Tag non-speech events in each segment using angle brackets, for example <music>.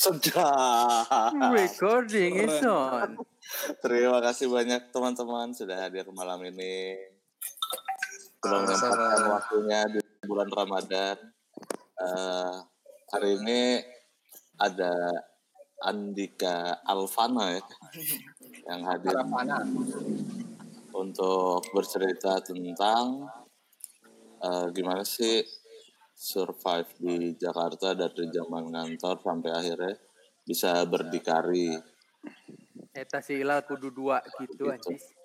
Sudah. Recording is on. Terima kasih banyak teman-teman sudah hadir malam ini. Sudah menyempatkan waktunya di bulan Ramadan. Uh, hari ini ada Andika Alfana ya yang hadir untuk bercerita tentang uh, gimana sih survive di Jakarta dari zaman ngantor sampai akhirnya bisa berdikari. Eta si Ilal kudu dua gitu, gitu. anjis.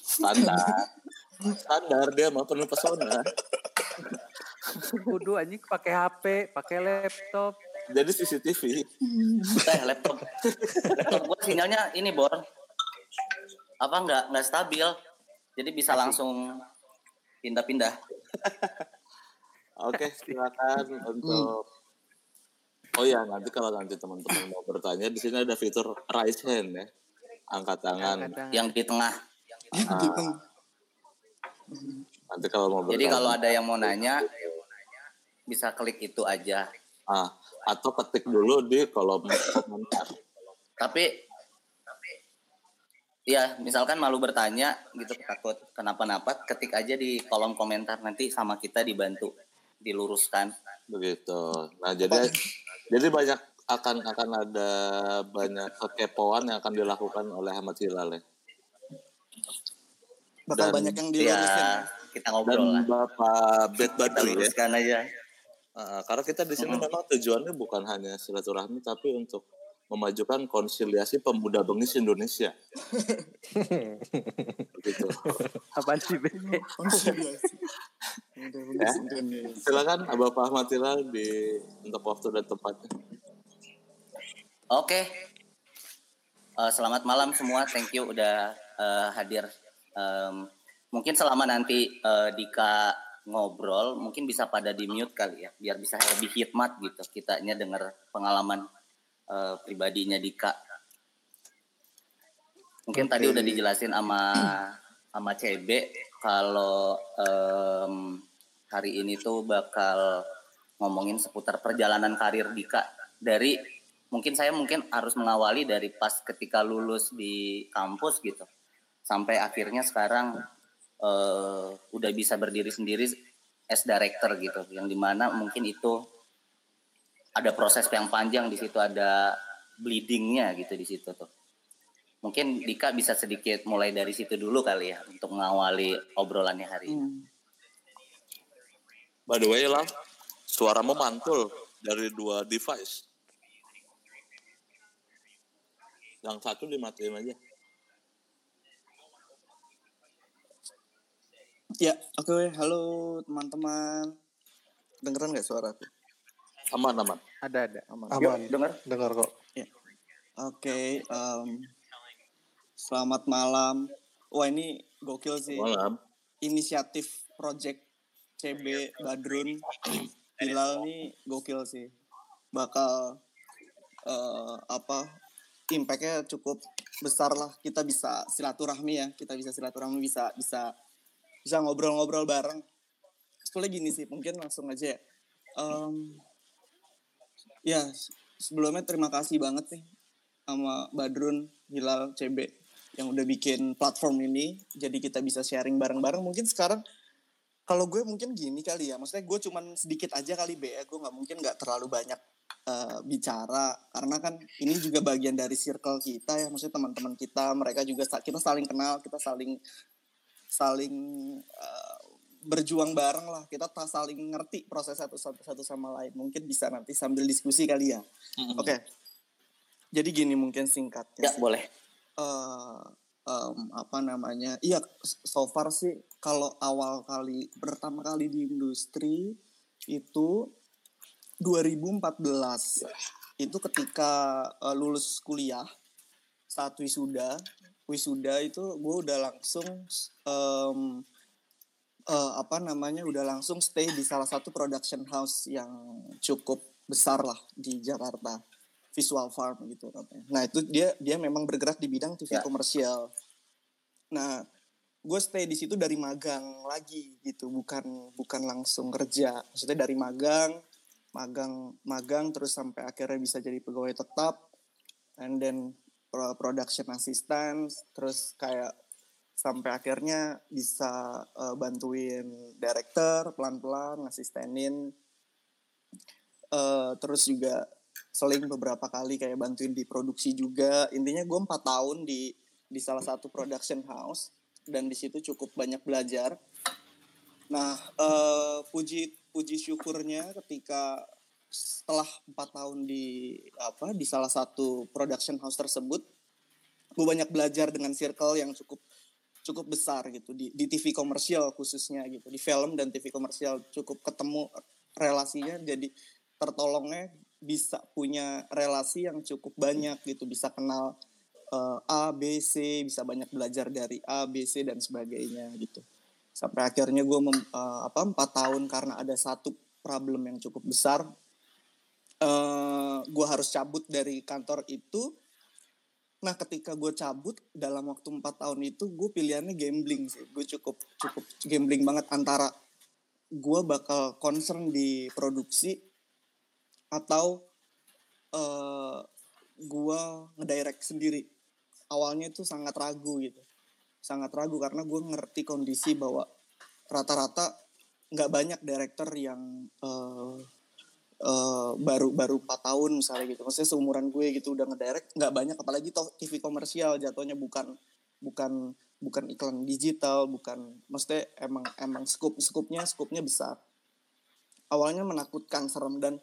Standar. Standar dia mah penuh pesona. kudu anjing pakai HP, pakai laptop. Jadi CCTV. Eh laptop. laptop gua sinyalnya ini bor. Apa enggak enggak stabil. Jadi bisa langsung pindah-pindah. Oke, silakan untuk Oh ya, nanti kalau nanti teman-teman mau bertanya di sini ada fitur raise hand ya. Angkat tangan. Angkat tangan. Yang di tengah. Ah. Nanti kalau mau bertanya. Jadi kalau ada yang mau nanya bisa klik itu aja. Ah, atau ketik dulu di kolom komentar. Tapi Ya, misalkan malu bertanya gitu takut kenapa-napa, ketik aja di kolom komentar nanti sama kita dibantu diluruskan. Begitu. Nah, jadi jadi banyak akan akan ada banyak kekepoan yang akan dilakukan oleh Ahmad Hilal ya. Bakal dan, banyak yang diluruskan. Ya, kita ngobrol dan lah. Bapak Bet Badri ya. aja. Uh, karena kita di sini mm -hmm. memang tujuannya bukan hanya silaturahmi tapi untuk memajukan konsiliasi pemuda bengis Indonesia. Begitu. Apaan sih? Konsiliasi. ya. Silakan Bapak Ahmad Hilal di untuk waktu dan tempatnya. Oke. Uh, selamat malam semua. Thank you udah uh, hadir. Um, mungkin selama nanti uh, Dika ngobrol, mungkin bisa pada di mute kali ya, biar bisa lebih hikmat gitu. Kitanya dengar pengalaman uh, pribadinya Dika. Mungkin okay. tadi udah dijelasin sama sama CB kalau um, hari ini tuh bakal ngomongin seputar perjalanan karir Dika dari mungkin saya mungkin harus mengawali dari pas ketika lulus di kampus gitu sampai akhirnya sekarang uh, udah bisa berdiri sendiri as director gitu yang di mana mungkin itu ada proses yang panjang di situ ada bleedingnya gitu di situ tuh mungkin Dika bisa sedikit mulai dari situ dulu kali ya untuk mengawali obrolannya hari ini. Hmm. By the way lah, suaramu mantul dari dua device. Yang satu dimatiin aja. Ya, oke. Okay. Halo teman-teman. Dengeran nggak suaraku? Aman, aman. Ada, ada. Aman. aman. Yuk, dengar? Dengar kok. Ya. Oke, okay, um, selamat malam. Wah ini gokil sih. Malam. Inisiatif project CB Badrun Hilal nih gokil sih. Bakal uh, apa impactnya cukup besar lah. Kita bisa silaturahmi ya. Kita bisa silaturahmi bisa bisa bisa ngobrol-ngobrol bareng. Sebetulnya gini sih, mungkin langsung aja ya. Um, Ya, sebelumnya terima kasih banget nih sama Badrun Hilal CB yang udah bikin platform ini. Jadi kita bisa sharing bareng-bareng. Mungkin sekarang kalau gue mungkin gini kali ya. Maksudnya gue cuman sedikit aja kali be ya. Gue nggak mungkin nggak terlalu banyak uh, bicara. Karena kan ini juga bagian dari circle kita ya. Maksudnya teman-teman kita mereka juga kita saling kenal kita saling saling uh, berjuang bareng lah. Kita tak saling ngerti proses satu satu satu sama lain. Mungkin bisa nanti sambil diskusi kali ya. Mm-hmm. oke. Okay. jadi gini mungkin singkatnya. Ya boleh. Uh, um, apa namanya? Iya so far sih kalau awal kali pertama kali di industri itu 2014 itu ketika uh, lulus kuliah saat wisuda. Wisuda itu gue udah langsung um, uh, apa namanya udah langsung stay di salah satu production house yang cukup besar lah di Jakarta Visual Farm gitu. Nah itu dia dia memang bergerak di bidang TV ya. komersial. Nah gue stay di situ dari magang lagi gitu bukan bukan langsung kerja maksudnya dari magang magang magang terus sampai akhirnya bisa jadi pegawai tetap and then pro- production assistant terus kayak sampai akhirnya bisa uh, bantuin director pelan-pelan ngasistenin. Uh, terus juga seling beberapa kali kayak bantuin di produksi juga. Intinya gue empat tahun di di salah satu production house dan di situ cukup banyak belajar. Nah uh, puji puji syukurnya ketika setelah empat tahun di apa di salah satu production house tersebut gue banyak belajar dengan circle yang cukup cukup besar gitu di, di TV komersial khususnya gitu. Di film dan TV komersial cukup ketemu relasinya jadi tertolongnya bisa punya relasi yang cukup banyak gitu. Bisa kenal uh, A B C bisa banyak belajar dari A B C dan sebagainya gitu. Sampai akhirnya gue uh, apa empat tahun karena ada satu problem yang cukup besar uh, gue harus cabut dari kantor itu Nah ketika gue cabut dalam waktu empat tahun itu gue pilihannya gambling sih. Gue cukup cukup gambling banget antara gue bakal concern di produksi atau uh, gue ngedirect sendiri. Awalnya itu sangat ragu gitu. Sangat ragu karena gue ngerti kondisi bahwa rata-rata nggak banyak director yang uh, uh, baru baru empat tahun misalnya gitu. Maksudnya seumuran gue gitu udah ngedirect nggak banyak. Apalagi toh TV komersial jatuhnya bukan bukan bukan iklan digital bukan. Maksudnya emang emang scope skupnya skupnya besar. Awalnya menakutkan serem. Dan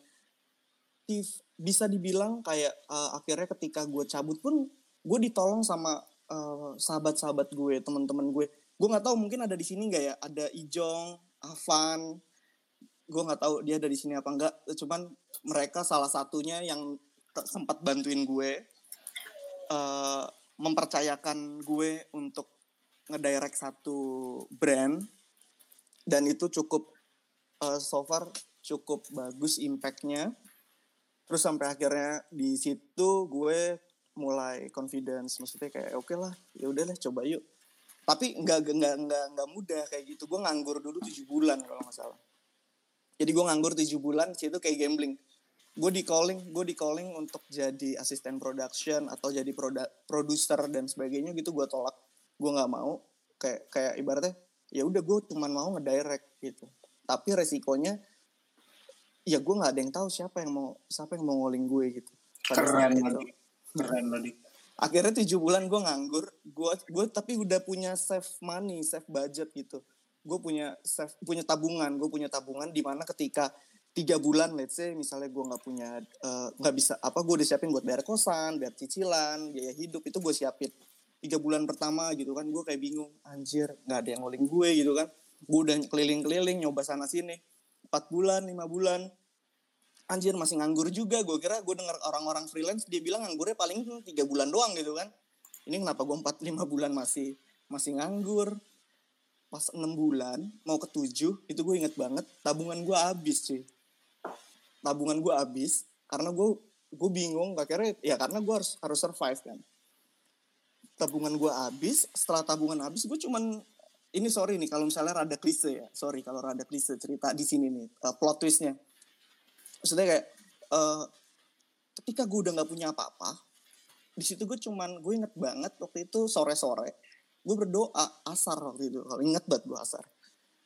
TV, bisa dibilang kayak uh, akhirnya ketika gue cabut pun gue ditolong sama uh, sahabat-sahabat gue teman-teman gue. Gue nggak tahu mungkin ada di sini nggak ya? Ada Ijong Avan gue nggak tahu dia ada di sini apa enggak. Cuman mereka salah satunya yang sempat bantuin gue uh, mempercayakan gue untuk ngedirect satu brand. Dan itu cukup uh, so far cukup bagus impactnya. Terus sampai akhirnya di situ gue mulai confidence. Maksudnya kayak oke okay lah ya udahlah coba yuk. Tapi nggak nggak nggak nggak mudah kayak gitu. Gue nganggur dulu tujuh bulan kalau nggak salah jadi gue nganggur tujuh bulan situ kayak gambling. Gue di calling gue di calling untuk jadi asisten production atau jadi produ produser dan sebagainya gitu gue tolak. Gue nggak mau kayak kayak ibaratnya ya udah gue cuma mau ngedirect gitu. Tapi resikonya ya gue nggak ada yang tahu siapa yang mau siapa yang mau ngoling gue gitu. Pada keren itu. keren loh akhirnya tujuh bulan gue nganggur gue gue tapi udah punya save money save budget gitu gue punya punya tabungan gue punya tabungan di mana ketika tiga bulan let's say misalnya gue nggak punya nggak uh, bisa apa gue udah siapin buat bayar kosan bayar cicilan biaya hidup itu gue siapin. Tiga bulan pertama gitu kan gue kayak bingung anjir nggak ada yang ngoling gue gitu kan. Gue udah keliling-keliling nyoba sana sini. Empat bulan lima bulan. Anjir masih nganggur juga. Gue kira gue dengar orang-orang freelance dia bilang nganggurnya paling tiga bulan doang gitu kan. Ini kenapa gue empat lima bulan masih masih nganggur pas enam bulan mau ke tujuh itu gue inget banget tabungan gue habis sih tabungan gue habis karena gue gue bingung akhirnya ya karena gue harus harus survive kan. Tabungan gue habis setelah tabungan habis gue cuman ini sorry nih kalau misalnya rada klise ya sorry kalau rada klise cerita di sini nih uh, plot twistnya. Maksudnya kayak uh, ketika gue udah nggak punya apa-apa di situ gue cuman gue inget banget waktu itu sore-sore gue berdoa asar waktu itu. Kalau inget banget gue asar.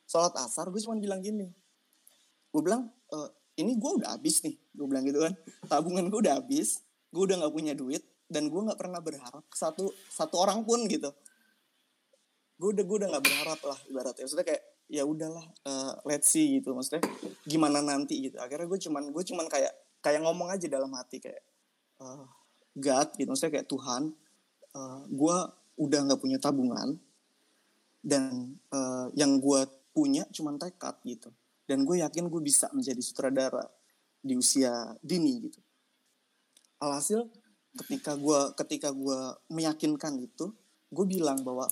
Sholat asar gue cuma bilang gini. Gue bilang e, ini gue udah habis nih gue bilang gitu kan. Tabungan gue udah habis gue udah nggak punya duit dan gue nggak pernah berharap satu satu orang pun gitu. Gue udah gue udah nggak berharap lah ibaratnya. Maksudnya kayak ya udahlah uh, let's see gitu. Maksudnya gimana nanti gitu. Akhirnya gue cuman gue cuman kayak kayak ngomong aja dalam hati kayak uh, God gitu. Maksudnya kayak Tuhan uh, gue udah nggak punya tabungan dan uh, yang gue punya cuma tekad gitu. Dan gue yakin gue bisa menjadi sutradara di usia dini gitu. Alhasil ketika gue ketika gue meyakinkan itu gue bilang bahwa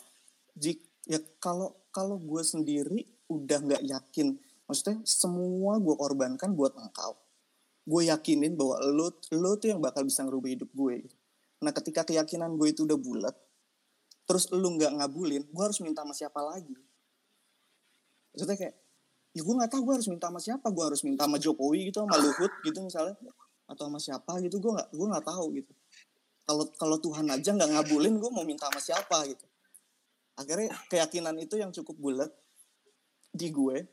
jik ya kalau kalau gue sendiri udah nggak yakin maksudnya semua gue korbankan buat engkau. Gue yakinin bahwa lo lo tuh yang bakal bisa ngerubah hidup gue. Nah ketika keyakinan gue itu udah bulat terus lu nggak ngabulin gue harus minta sama siapa lagi? Maksudnya kayak ya gue nggak tahu gue harus minta sama siapa gue harus minta sama Jokowi gitu sama Luhut gitu misalnya atau sama siapa gitu gue nggak gue nggak tahu gitu. Kalau kalau Tuhan aja nggak ngabulin gue mau minta sama siapa gitu. Akhirnya keyakinan itu yang cukup bulat di gue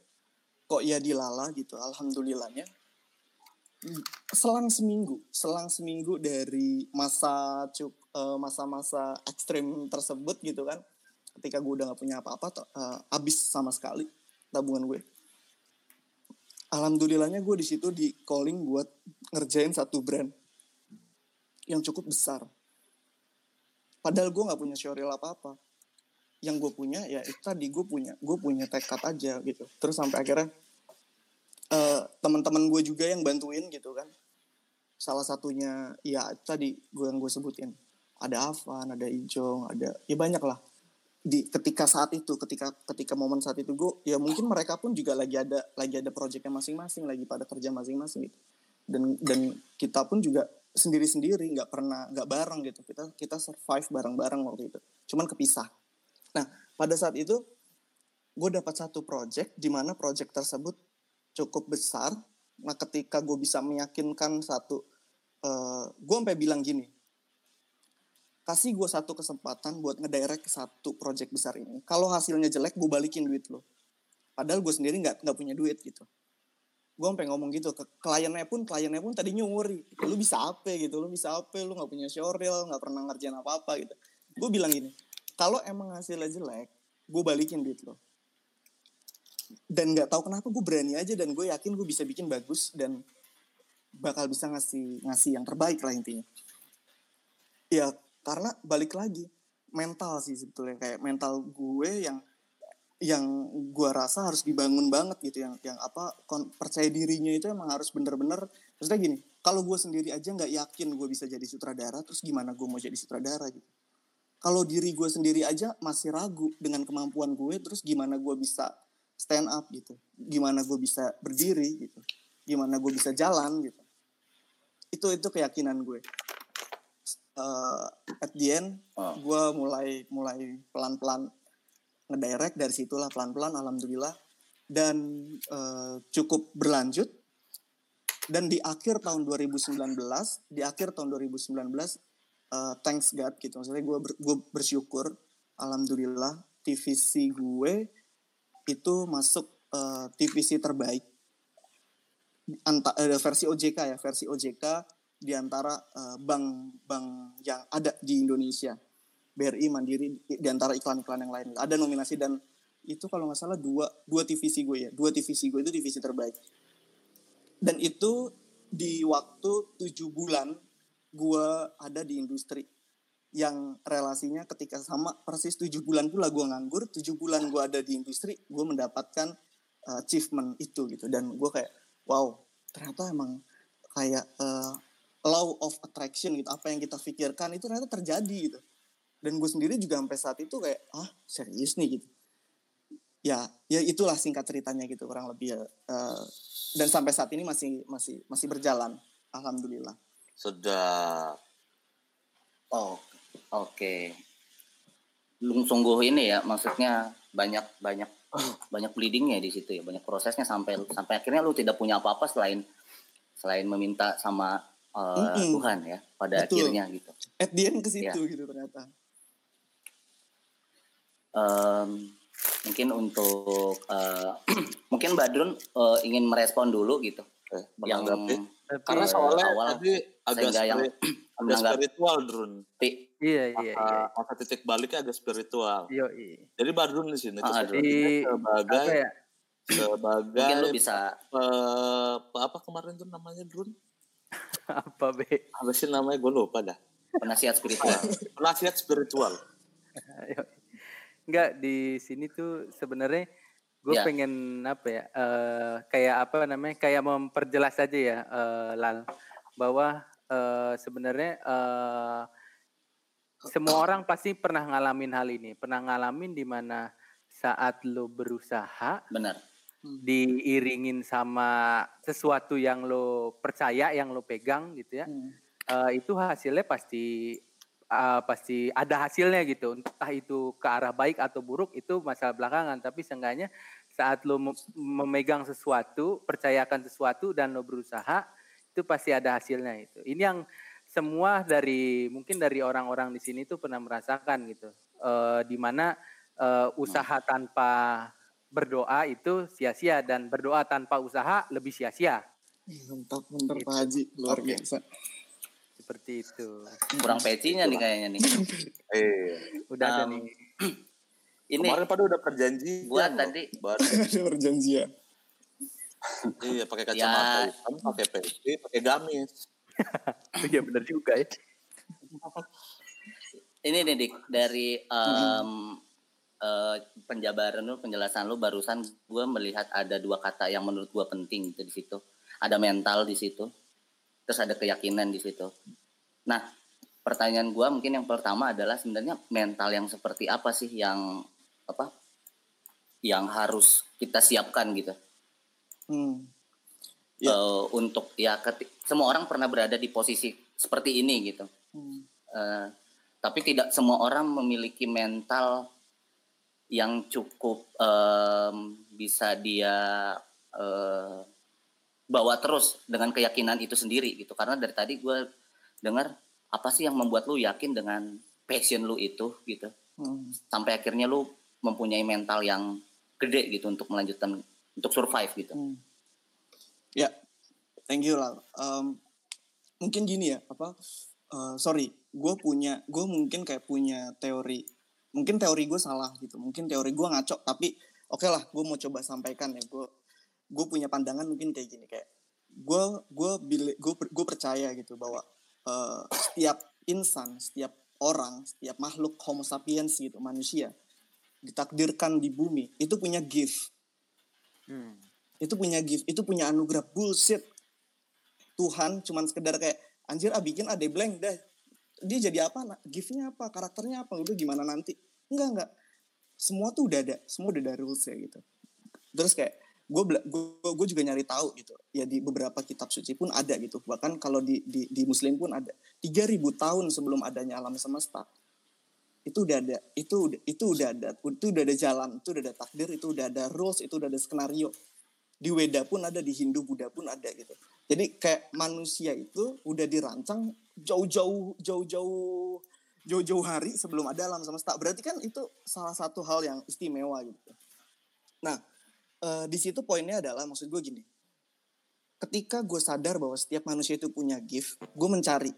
kok ya dilala gitu alhamdulillahnya. Selang seminggu selang seminggu dari masa cuk eh, masa-masa ekstrim tersebut gitu kan. Ketika gue udah gak punya apa-apa to- eh, habis sama sekali tabungan gue alhamdulillahnya gue di situ di calling buat ngerjain satu brand yang cukup besar. Padahal gue nggak punya showreel apa apa yang gue punya ya itu tadi gue punya gue punya tekad aja gitu. Terus sampai akhirnya eh, teman-teman gue juga yang bantuin gitu kan. Salah satunya ya tadi gue yang gue sebutin ada Avan ada Ijong ada ya banyak lah. Di ketika saat itu ketika ketika momen saat itu gue ya mungkin mereka pun juga lagi ada lagi ada proyeknya masing-masing lagi pada kerja masing-masing gitu. Dan dan kita pun juga sendiri-sendiri nggak pernah nggak bareng gitu. Kita kita survive bareng-bareng waktu itu. Cuman kepisah. Nah pada saat itu gue dapat satu project di mana project tersebut cukup besar. Nah ketika gue bisa meyakinkan satu eh gue sampai bilang gini kasih gue satu kesempatan buat ngedirect satu project besar ini. Kalau hasilnya jelek gue balikin duit lo padahal gue sendiri nggak nggak punya duit gitu. Gue sampai ngomong gitu ke kliennya pun kliennya pun tadi nyuri lu bisa apa gitu? Lu bisa apa? Lu nggak punya showreel nggak pernah ngerjain apa apa gitu. Gue bilang gini kalau emang hasilnya jelek gue balikin duit lo dan nggak tahu kenapa gue berani aja dan gue yakin gue bisa bikin bagus dan bakal bisa ngasih ngasih yang terbaik lah intinya. Ya karena balik lagi mental sih sebetulnya. Kayak mental gue yang yang gue rasa harus dibangun banget gitu. Yang yang apa percaya dirinya itu emang harus bener-bener maksudnya gini kalau gue sendiri aja nggak yakin gue bisa jadi sutradara terus gimana gue mau jadi sutradara gitu. Kalau diri gue sendiri aja masih ragu dengan kemampuan gue terus gimana gue bisa stand up gitu. Gimana gue bisa berdiri gitu. Gimana gue bisa jalan gitu. Itu itu keyakinan gue Eh, at the end Oh. gue mulai mulai pelan pelan ngedirect dari situlah pelan pelan alhamdulillah. Dan eh, cukup berlanjut. Dan di akhir tahun 2019 di akhir tahun 2019 eh, thanks God gitu. Maksudnya gue ber, gue bersyukur alhamdulillah TVC gue itu masuk eh, TVC terbaik. Anta, eh, versi OJK ya versi OJK di antara eh, bank-bank yang ada di Indonesia. BRI Mandiri di antara iklan-iklan yang lain. Ada nominasi dan itu kalau nggak salah dua dua TVC gue ya. Dua TVC gue itu divisi terbaik. Dan itu di waktu tujuh bulan gue ada di industri yang relasinya ketika sama persis tujuh bulan pula gue nganggur tujuh bulan gue ada di industri gue mendapatkan uh, achievement itu gitu. Dan gue kayak wow ternyata emang kayak uh, law of attraction gitu apa yang kita pikirkan itu ternyata terjadi gitu. Dan gue sendiri juga sampai saat itu kayak ah serius nih? gitu. Ya ya itulah singkat ceritanya gitu kurang lebih Uh, dan sampai saat ini masih masih masih berjalan. Alhamdulillah. Sedap. Oh, oke. Lu sungguh ini ya, maksudnya banyak banyak banyak bleedingnya di situ ya, banyak prosesnya sampai sampai akhirnya lu tidak punya apa-apa selain selain meminta sama uh, Mm-mm. Tuhan ya pada Betul. akhirnya gitu. at the end ke situ Ya. gitu ternyata Em, mungkin untuk eh, <clears throat> mungkin Badrun eh, ingin merespon dulu gitu. Eh, Yang. Tapi, Karena soalnya awal tadi agak sehingga yang <clears throat> agak spiritual, Drun. iya iya iya. Maka, maka titik baliknya agak spiritual. Yo, iya. Jadi Badrun di sini Ah, Di sebagai ya? sebagai mungkin lu bisa eh, apa kemarin tuh namanya Drun? Apa be? Apa sih namanya? Gue lupa dah. penasihat spiritual. <laughs> Penasihat spiritual. Enggak di sini tuh sebenarnya gue Ya. pengen apa ya? eh, kayak apa namanya? Kayak memperjelas aja ya, eh, Lal, bahwa eh, sebenarnya eh, semua orang pasti pernah ngalamin hal ini, pernah ngalamin di mana saat lo berusaha Benar. Diiringin sama sesuatu yang lo percaya, yang lo pegang gitu ya. Hmm. eh, itu hasilnya pasti eh, pasti ada hasilnya gitu. Entah itu ke arah baik atau buruk itu masalah belakangan, tapi seenggaknya saat lo mem- memegang sesuatu, percayakan sesuatu dan lo berusaha, itu pasti ada hasilnya itu. Ini yang semua dari mungkin dari orang-orang di sini tuh pernah merasakan gitu. Eh, di mana eh, usaha tanpa berdoa itu sia-sia dan berdoa tanpa usaha lebih sia-sia. Mantap, mantap Gitu. Pak Haji. Luar Oke. biasa. Seperti itu. Kurang pecinya nih kayaknya nih. Eh, <laughs> Udah ada Um, nih. <clears throat> Ini kemarin pada udah perjanjian. Gua loh. tadi- Baru, <laughs> Ada perjanjian. <laughs> iya, pakai kacamata Ya. hitam, pakai peci, pakai gamis. Iya benar juga ya. ini nih Dik, dari em, eh, penjabaran lu, penjelasan lu barusan gue melihat ada dua kata yang menurut gue penting gitu di situ. Ada mental di situ, terus ada keyakinan di situ. Nah, pertanyaan gue mungkin yang pertama adalah sebenarnya mental yang seperti apa sih yang apa yang harus kita siapkan gitu Hmm. Ya. Eh, untuk ya semua orang pernah berada di posisi seperti ini gitu. Hmm. Eh, tapi tidak semua orang memiliki mental yang cukup em, bisa dia eh, bawa terus dengan keyakinan itu sendiri gitu karena dari tadi gue dengar apa sih yang membuat lu yakin dengan passion lu itu gitu Hmm. sampai akhirnya lu mempunyai mental yang gede gitu untuk melanjutkan untuk survive gitu Hmm. Ya, thank you lah. Um, mungkin gini ya, apa? uh, sorry, gue punya, gue mungkin kayak punya teori. Mungkin teori gue salah gitu. Mungkin teori gue ngaco. Tapi oke lah, gue mau coba sampaikan ya. Gue gue punya pandangan mungkin kayak gini kayak gue gue gue gue percaya gitu bahwa uh, setiap insan, setiap orang, setiap makhluk Homo sapiens gitu, manusia ditakdirkan di bumi itu punya gift Hmm. itu punya gift itu punya anugerah bullshit Tuhan cuman sekedar kayak anjir ah bikin ada blank dah dia jadi apa? Nak giftnya apa? Karakternya apa? Udah gimana nanti? Enggak enggak. Semua tuh udah ada. Semua udah ada rules ya gitu. Terus kayak gue gue gue juga nyari tahu gitu. Ya di beberapa kitab suci pun ada gitu. Bahkan kalau di di, di muslim pun ada. 3000 tahun sebelum adanya alam semesta. Itu udah ada. Itu udah itu udah ada. Itu udah ada jalan. Itu udah ada takdir. Itu udah ada rules. Itu udah ada skenario. Di Weda pun ada. Di Hindu Buddha pun ada gitu jadi kayak manusia itu udah dirancang jauh-jauh jauh-jauh jauh-jauh hari sebelum ada alam semesta. Berarti kan itu salah satu hal yang istimewa gitu. Nah eh, di situ poinnya adalah maksud gue gini. Ketika gue sadar bahwa setiap manusia itu punya gift gue mencari.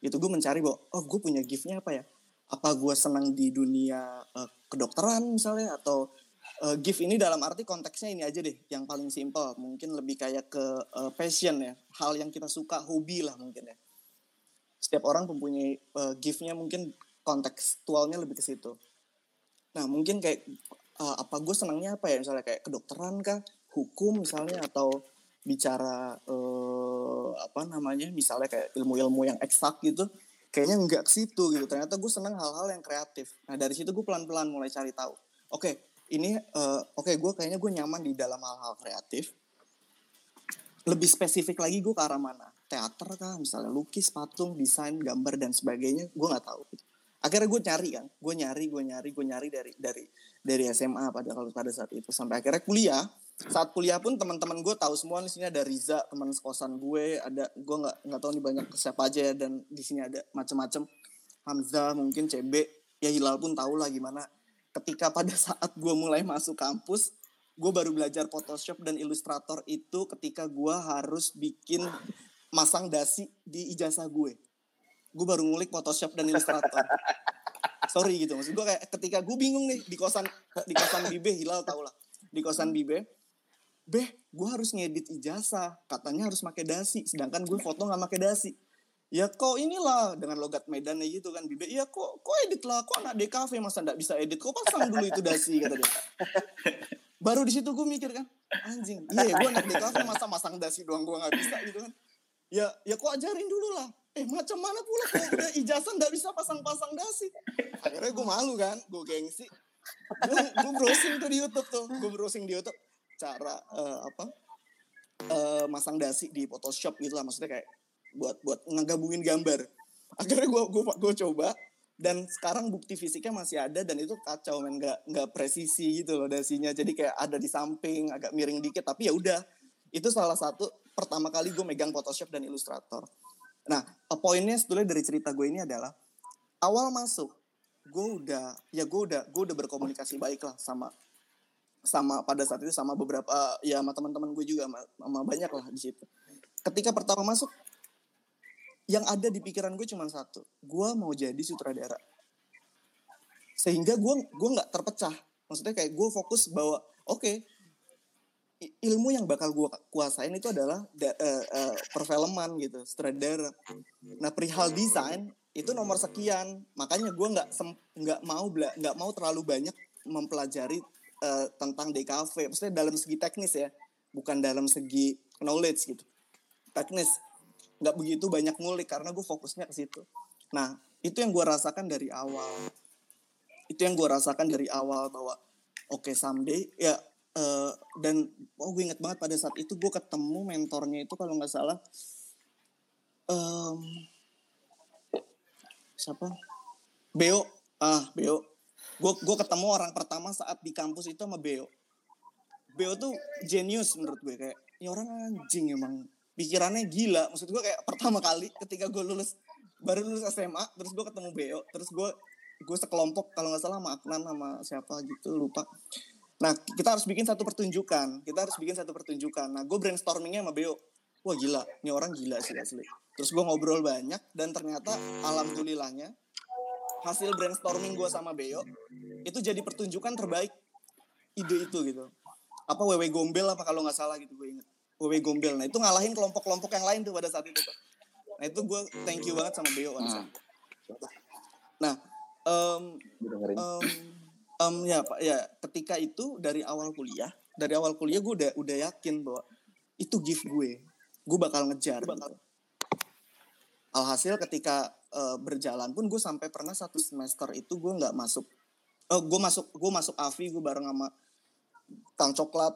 Gitu gue mencari bahwa oh gue punya giftnya apa ya? Apa gue senang di dunia eh, kedokteran misalnya? Atau eh, gift ini dalam arti konteksnya ini aja deh yang paling simpel. Mungkin lebih kayak ke eh, passion ya. Hal yang kita suka hobi lah mungkin ya. Setiap orang mempunyai eh, giftnya mungkin kontekstualnya lebih ke situ. Nah mungkin kayak eh, apa gue senangnya apa ya? Misalnya kayak kedokteran kah? Hukum misalnya? Atau bicara eh, apa namanya? Misalnya kayak ilmu-ilmu yang eksak gitu. Kayaknya nggak ke situ gitu. Ternyata gue seneng hal-hal yang kreatif. Nah dari situ gue pelan-pelan mulai cari tahu. Oke ini eh, oke gue kayaknya gue nyaman di dalam hal-hal kreatif. Lebih spesifik lagi gue ke arah mana? Teater kah? Misalnya lukis patung desain gambar dan sebagainya gue nggak tahu. Akhirnya gue nyari kan gue nyari gue nyari gue nyari dari dari dari SMA pada kalau pada saat itu. Sampai akhirnya kuliah. Saat kuliah pun teman-teman gue tahu semua di sini ada Riza teman sekosan gue ada gue nggak nggak tahu nih banyak siapa aja ya, dan di sini ada macam-macam Hamzah mungkin CB ya Hilal pun tahu lah gimana ketika pada saat gue mulai masuk kampus gue baru belajar Photoshop dan Illustrator itu ketika gue harus bikin masang dasi di ijazah gue gue baru ngulik Photoshop dan Illustrator sorry gitu maksud gue kayak ketika gue bingung nih di kosan di kosan Bibe Hilal tau lah di kosan Bibe Beh, gue harus ngedit ijazah. Katanya harus pakai dasi. Sedangkan gue foto nggak pakai dasi. Ya kok inilah dengan logat Medan gitu kan. Bibe, iya kok kok edit lah. Kok anak DKV masa nggak bisa edit. Kok pasang dulu itu dasi kata dia. <laughs> Baru di situ gue mikir kan, anjing. Iya, gue anak DKV masa masang dasi doang gue nggak bisa gitu kan. Ya, ya kok ajarin dulu lah. Eh macam mana pula kok udah ijazah nggak bisa pasang-pasang dasi. Akhirnya gue malu kan, gue gengsi. Gue gue browsing tuh di YouTube tuh, gue browsing di YouTube cara eh, apa eh, masang dasi di Photoshop gitu lah maksudnya kayak buat buat ngegabungin gambar. Akhirnya gue gue gue coba dan sekarang bukti fisiknya masih ada dan itu kacau men. Nggak nggak presisi gitu loh dasinya. Jadi kayak ada di samping agak miring dikit tapi ya udah. Itu salah satu pertama kali gue megang Photoshop dan Illustrator. Nah poinnya sebetulnya dari cerita gue ini adalah awal masuk gue udah ya gue udah gue udah berkomunikasi baik lah sama sama pada saat itu sama beberapa ya sama teman-teman gue juga sama, sama banyak lah di situ. Ketika pertama masuk yang ada di pikiran gue cuma satu gue mau jadi sutradara. Sehingga gue gue nggak terpecah. Maksudnya kayak gue fokus bahwa oke okay, ilmu yang bakal gue kuasain itu adalah da, uh, uh, perfilman gitu sutradara. Nah perihal desain itu nomor sekian. Makanya gue nggak nggak mau nggak mau terlalu banyak mempelajari uh, tentang DKV maksudnya dalam segi teknis ya bukan dalam segi knowledge gitu. Teknis nggak begitu banyak ngulik karena gue fokusnya ke situ. Nah itu yang gue rasakan dari awal. Itu yang gue rasakan dari awal bahwa oke okay, someday ya uh, dan oh gue inget banget pada saat itu gue ketemu mentornya itu kalau nggak salah um, siapa? Beo. Ah Beo. Gue gue ketemu orang pertama saat di kampus itu sama Beo. Beo tuh genius menurut gue kayak ini orang anjing emang pikirannya gila. Maksud gue kayak pertama kali ketika gue lulus baru lulus SMA terus gue ketemu Beo terus gue gue sekelompok kalau nggak salah sama sama siapa gitu lupa. Nah kita harus bikin satu pertunjukan kita harus bikin satu pertunjukan. Nah gue brainstormingnya sama Beo. Wah gila ini orang gila sih asli. Terus gue ngobrol banyak dan ternyata alhamdulillahnya hasil brainstorming gue sama Beo itu jadi pertunjukan terbaik ide itu gitu. Apa wewe gombel apa kalau nggak salah gitu gue inget WW Gombel. Nah itu ngalahin kelompok-kelompok yang lain tuh pada saat itu. Tuh. Nah itu gue thank you banget sama Beo. Hmm. Nah, um, um, um, ya pak ya ketika itu dari awal kuliah, dari awal kuliah gue udah udah yakin bahwa itu gift gue, gue bakal ngejar. Bakal. Alhasil ketika uh, berjalan pun gue sampai pernah satu semester itu gue nggak masuk, uh, gue masuk gue masuk AVI gue bareng sama Kang Coklat,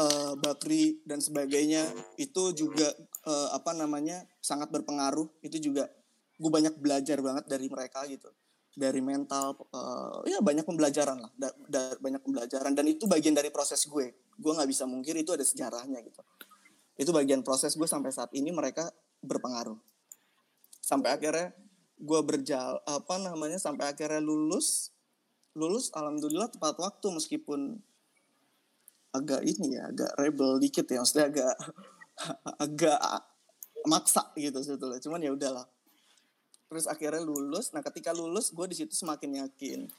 uh, Bakri dan sebagainya itu juga uh, apa namanya sangat berpengaruh. Itu juga gue banyak belajar banget dari mereka gitu. Dari mental uh, ya banyak pembelajaran lah da, da, banyak pembelajaran. Dan itu bagian dari proses gue. Gue nggak bisa mungkir itu ada sejarahnya gitu. Itu bagian proses gue sampai saat ini mereka berpengaruh. Sampai akhirnya gue berjal apa namanya sampai akhirnya lulus. Lulus alhamdulillah tepat waktu meskipun agak ini ya agak rebel dikit ya maksudnya agak <laughs> agak maksa gitu sebetulnya. Cuman ya udahlah. Terus akhirnya lulus. Nah ketika lulus gue di situ semakin yakin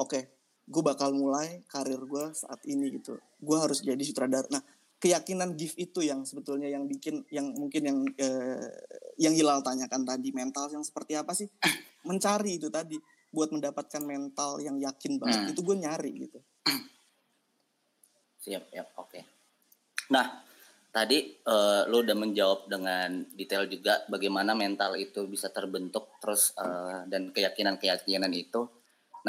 oke okay, gue bakal mulai karir gue saat ini gitu. Gue harus jadi sutradara. Nah keyakinan gift itu yang sebetulnya yang bikin yang mungkin yang eh, yang Hilal tanyakan tadi mental yang seperti apa sih? Mencari itu tadi buat mendapatkan mental yang yakin banget. Hmm. itu gue nyari gitu Siap, siap, oke. Okay. Nah, tadi uh, lu udah menjawab dengan detail juga bagaimana mental itu bisa terbentuk terus uh, dan keyakinan-keyakinan itu.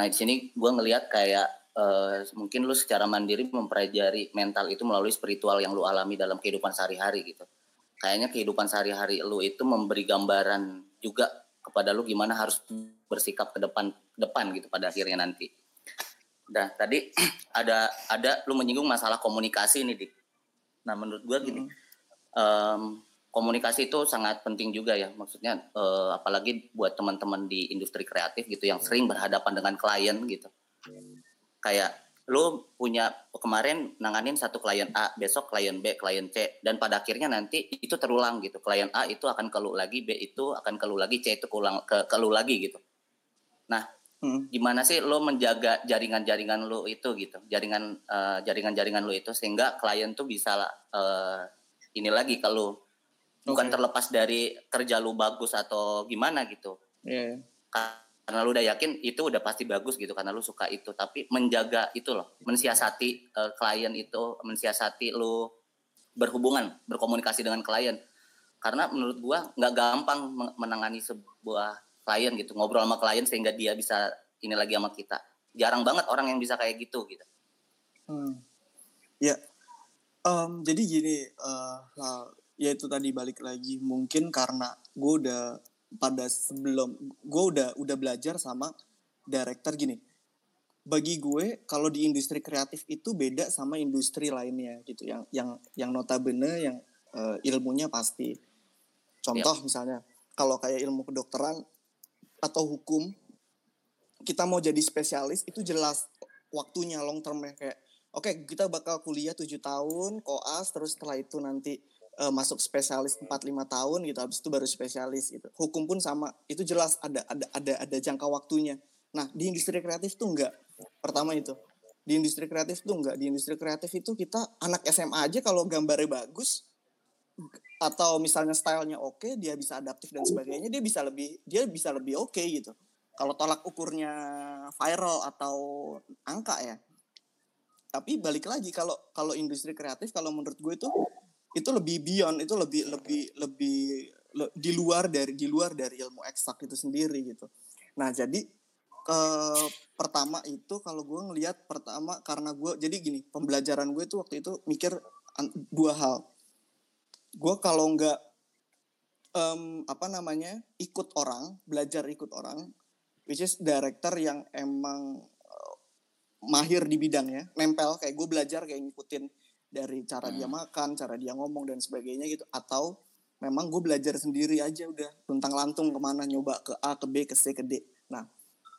Nah, di sini gue ngelihat kayak uh, mungkin lu secara mandiri mempelajari mental itu melalui spiritual yang lu alami dalam kehidupan sehari-hari gitu. Kayaknya kehidupan sehari-hari lu itu memberi gambaran juga kepada lu gimana harus bersikap ke depan depan gitu pada akhirnya nanti. Nah tadi <clears throat> ada ada lu menyinggung masalah komunikasi nih dik. Nah menurut gue gini, hmm. um, komunikasi itu sangat penting juga ya. Maksudnya uh, apalagi buat teman-teman di industri kreatif gitu yang sering berhadapan dengan klien gitu. Kayak lu punya kemarin nanganin satu klien A, besok klien B, klien C, dan pada akhirnya nanti itu terulang gitu. Klien A itu akan keluh lagi, B itu akan keluh lagi, C itu keluh, ke, keluh lagi gitu. Nah Hmm. Gimana sih lo menjaga jaringan-jaringan lo itu gitu, jaringan uh, jaringan-jaringan lo itu sehingga klien tuh bisa uh, ini lagi kalau bukan terlepas dari kerja lo bagus atau gimana gitu. Yeah. Karena lo udah yakin itu udah pasti bagus gitu karena lo suka itu, tapi menjaga itu loh, mensiasati uh, klien itu, mensiasati lo berhubungan, berkomunikasi dengan klien. Karena menurut gua nggak gampang menangani sebuah klien gitu ngobrol sama klien sehingga dia bisa ini lagi sama kita. Jarang banget orang yang bisa kayak gitu gitu. Hmm. ya um, jadi gini uh, ya itu tadi balik lagi mungkin karena gue udah pada sebelum gue udah udah belajar sama director gini. Bagi gue kalau di industri kreatif itu beda sama industri lainnya gitu. Yang yang yang notabene yang uh, ilmunya pasti. Contoh misalnya kalau kayak ilmu kedokteran atau hukum kita mau jadi spesialis itu jelas waktunya long term ya kayak oke okay, kita bakal kuliah tujuh tahun koas terus setelah itu nanti uh, masuk spesialis 4 5 tahun gitu habis itu baru spesialis gitu. Hukum pun sama. Itu jelas ada ada ada ada jangka waktunya. Nah, di industri kreatif tuh enggak. Pertama itu. Di industri kreatif tuh enggak. Di industri kreatif itu kita anak SMA aja kalau gambarnya bagus atau misalnya stylenya oke, okay, dia bisa adaptif dan sebagainya, dia bisa lebih dia bisa lebih oke okay, gitu. Kalau tolak ukurnya viral atau angka ya. Tapi balik lagi kalau kalau industri kreatif kalau menurut gue itu itu lebih beyond itu lebih lebih lebih le, di luar dari di luar dari ilmu eksak itu sendiri gitu nah jadi ke pertama itu kalau gue ngelihat pertama karena gue jadi gini pembelajaran gue itu waktu itu mikir dua hal gue kalau nggak um, apa namanya ikut orang belajar ikut orang which is director yang emang uh, mahir di bidangnya nempel kayak gue belajar kayak ngikutin dari cara hmm. dia makan, cara dia ngomong dan sebagainya gitu atau memang gue belajar sendiri aja udah tentang lantung ke mana nyoba ke A ke B ke C ke D. Nah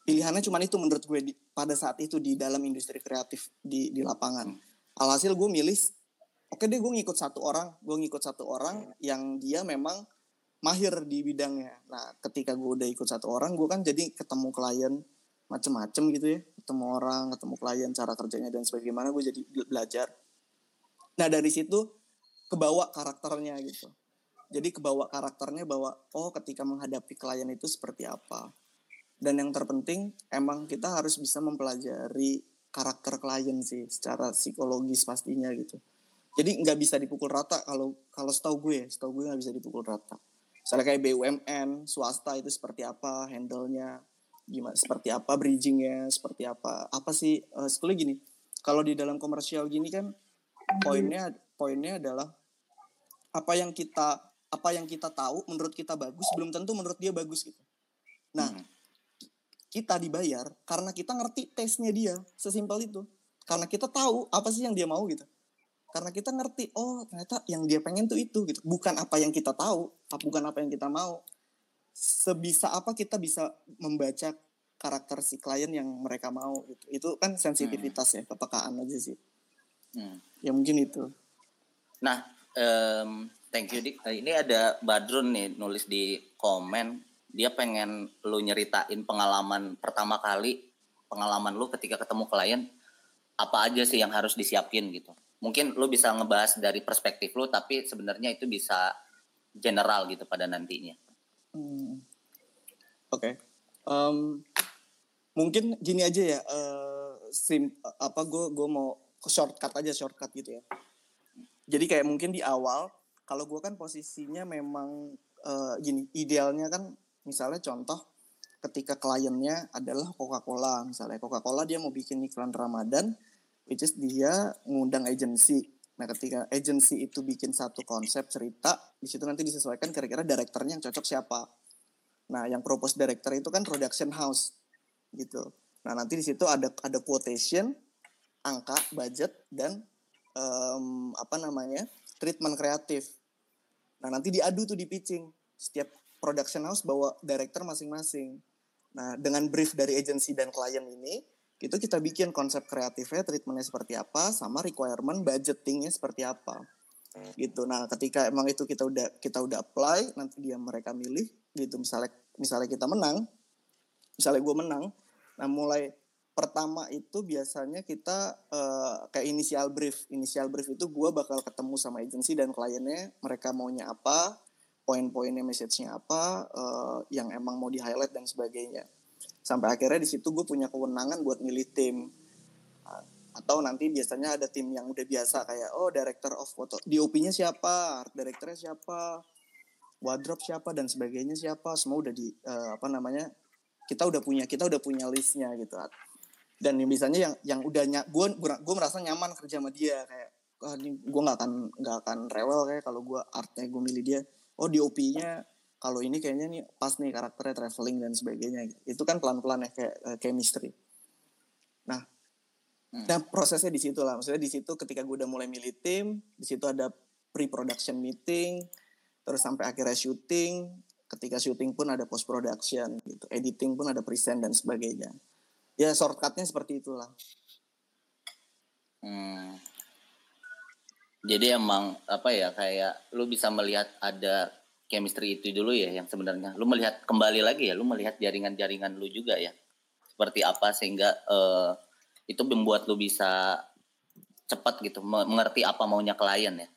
pilihannya cuma itu menurut gue di, pada saat itu di dalam industri kreatif di di lapangan. Alhasil gue milih oke deh gue ngikut satu orang, gue ngikut satu orang yang dia memang mahir di bidangnya. Nah ketika gue udah ikut satu orang, gue kan jadi ketemu klien macem-macem gitu ya, ketemu orang, ketemu klien, cara kerjanya dan sebagaimana gue jadi belajar Nah dari situ kebawa karakternya gitu. Jadi kebawa karakternya bahwa oh ketika menghadapi klien itu seperti apa. Dan yang terpenting emang kita harus bisa mempelajari karakter klien sih secara psikologis pastinya gitu. Jadi nggak bisa dipukul rata kalau kalau setahu gue, setahu gue nggak bisa dipukul rata. Misalnya kayak BUMN, swasta itu seperti apa handle-nya, gimana, seperti apa bridgingnya, seperti apa, apa sih, uh, sebetulnya gini, kalau di dalam komersial gini kan poinnya poinnya adalah apa yang kita apa yang kita tahu menurut kita bagus belum tentu menurut dia bagus gitu. Nah, hmm. kita dibayar karena kita ngerti tesnya dia, sesimpel itu. Karena kita tahu apa sih yang dia mau gitu. Karena kita ngerti, oh ternyata yang dia pengen tuh itu gitu. Bukan apa yang kita tahu, bukan apa yang kita mau. Sebisa apa kita bisa membaca karakter si klien yang mereka mau gitu. Itu kan sensitivitas hmm. ya, kepekaan aja sih. Hmm. Ya mungkin itu. Nah, um, thank you Dik. Ini ada Badrun nih nulis di komen, dia pengen lu nyeritain pengalaman pertama kali, pengalaman lu ketika ketemu klien, apa aja sih yang harus disiapin gitu. Mungkin lu bisa ngebahas dari perspektif lu, tapi sebenarnya itu bisa general gitu pada nantinya. Hmm. Oke. Okay. Um, mungkin gini aja ya. Uh, sim apa gue gue mau shortcut aja shortcut gitu ya jadi kayak mungkin di awal kalau gue kan posisinya memang uh, gini idealnya kan misalnya contoh ketika kliennya adalah Coca-Cola misalnya Coca-Cola dia mau bikin iklan Ramadan which is dia ngundang agency nah ketika agency itu bikin satu konsep cerita di situ nanti disesuaikan kira-kira direkturnya yang cocok siapa nah yang propose director itu kan production house gitu nah nanti di situ ada ada quotation angka, budget dan um, apa namanya treatment kreatif. Nah nanti diadu tuh di pitching setiap production house bawa director masing-masing. Nah dengan brief dari agency dan klien ini itu kita bikin konsep kreatifnya, treatmentnya seperti apa, sama requirement budgetingnya seperti apa, gitu. Nah, ketika emang itu kita udah kita udah apply, nanti dia mereka milih, gitu. Misalnya misalnya kita menang, misalnya gue menang, nah mulai pertama itu biasanya kita uh, kayak inisial brief. Inisial brief itu gue bakal ketemu sama agensi dan kliennya, mereka maunya apa, poin-poinnya, message-nya apa, uh, yang emang mau di-highlight dan sebagainya. Sampai akhirnya di situ gue punya kewenangan buat milih tim. Atau nanti biasanya ada tim yang udah biasa kayak, oh director of photo, DOP-nya siapa, art directornya siapa, wardrobe siapa, dan sebagainya siapa, semua udah di, uh, apa namanya, kita udah punya kita udah punya listnya gitu dan yang misalnya yang yang udah gue gue merasa nyaman kerja sama dia kayak oh, ini gue nggak akan nggak akan rewel kayak kalau gue artnya gue milih dia oh di OP-nya kalau ini kayaknya nih pas nih karakternya traveling dan sebagainya. Itu kan pelan-pelan ya kayak eh, chemistry. Nah Hmm. dan prosesnya di situ lah. Maksudnya di situ ketika gue udah mulai milih tim di situ ada pre-production meeting terus sampai akhirnya syuting ketika syuting pun ada post production gitu. Editing pun ada present dan sebagainya. Ya shortcutnya seperti itulah. Hmm. Jadi emang apa ya kayak lu bisa melihat ada chemistry itu dulu ya yang sebenarnya. Lu melihat kembali lagi ya lu melihat jaringan-jaringan lu juga ya. Seperti apa sehingga eh, itu membuat lu bisa cepat gitu me- mengerti apa maunya klien ya.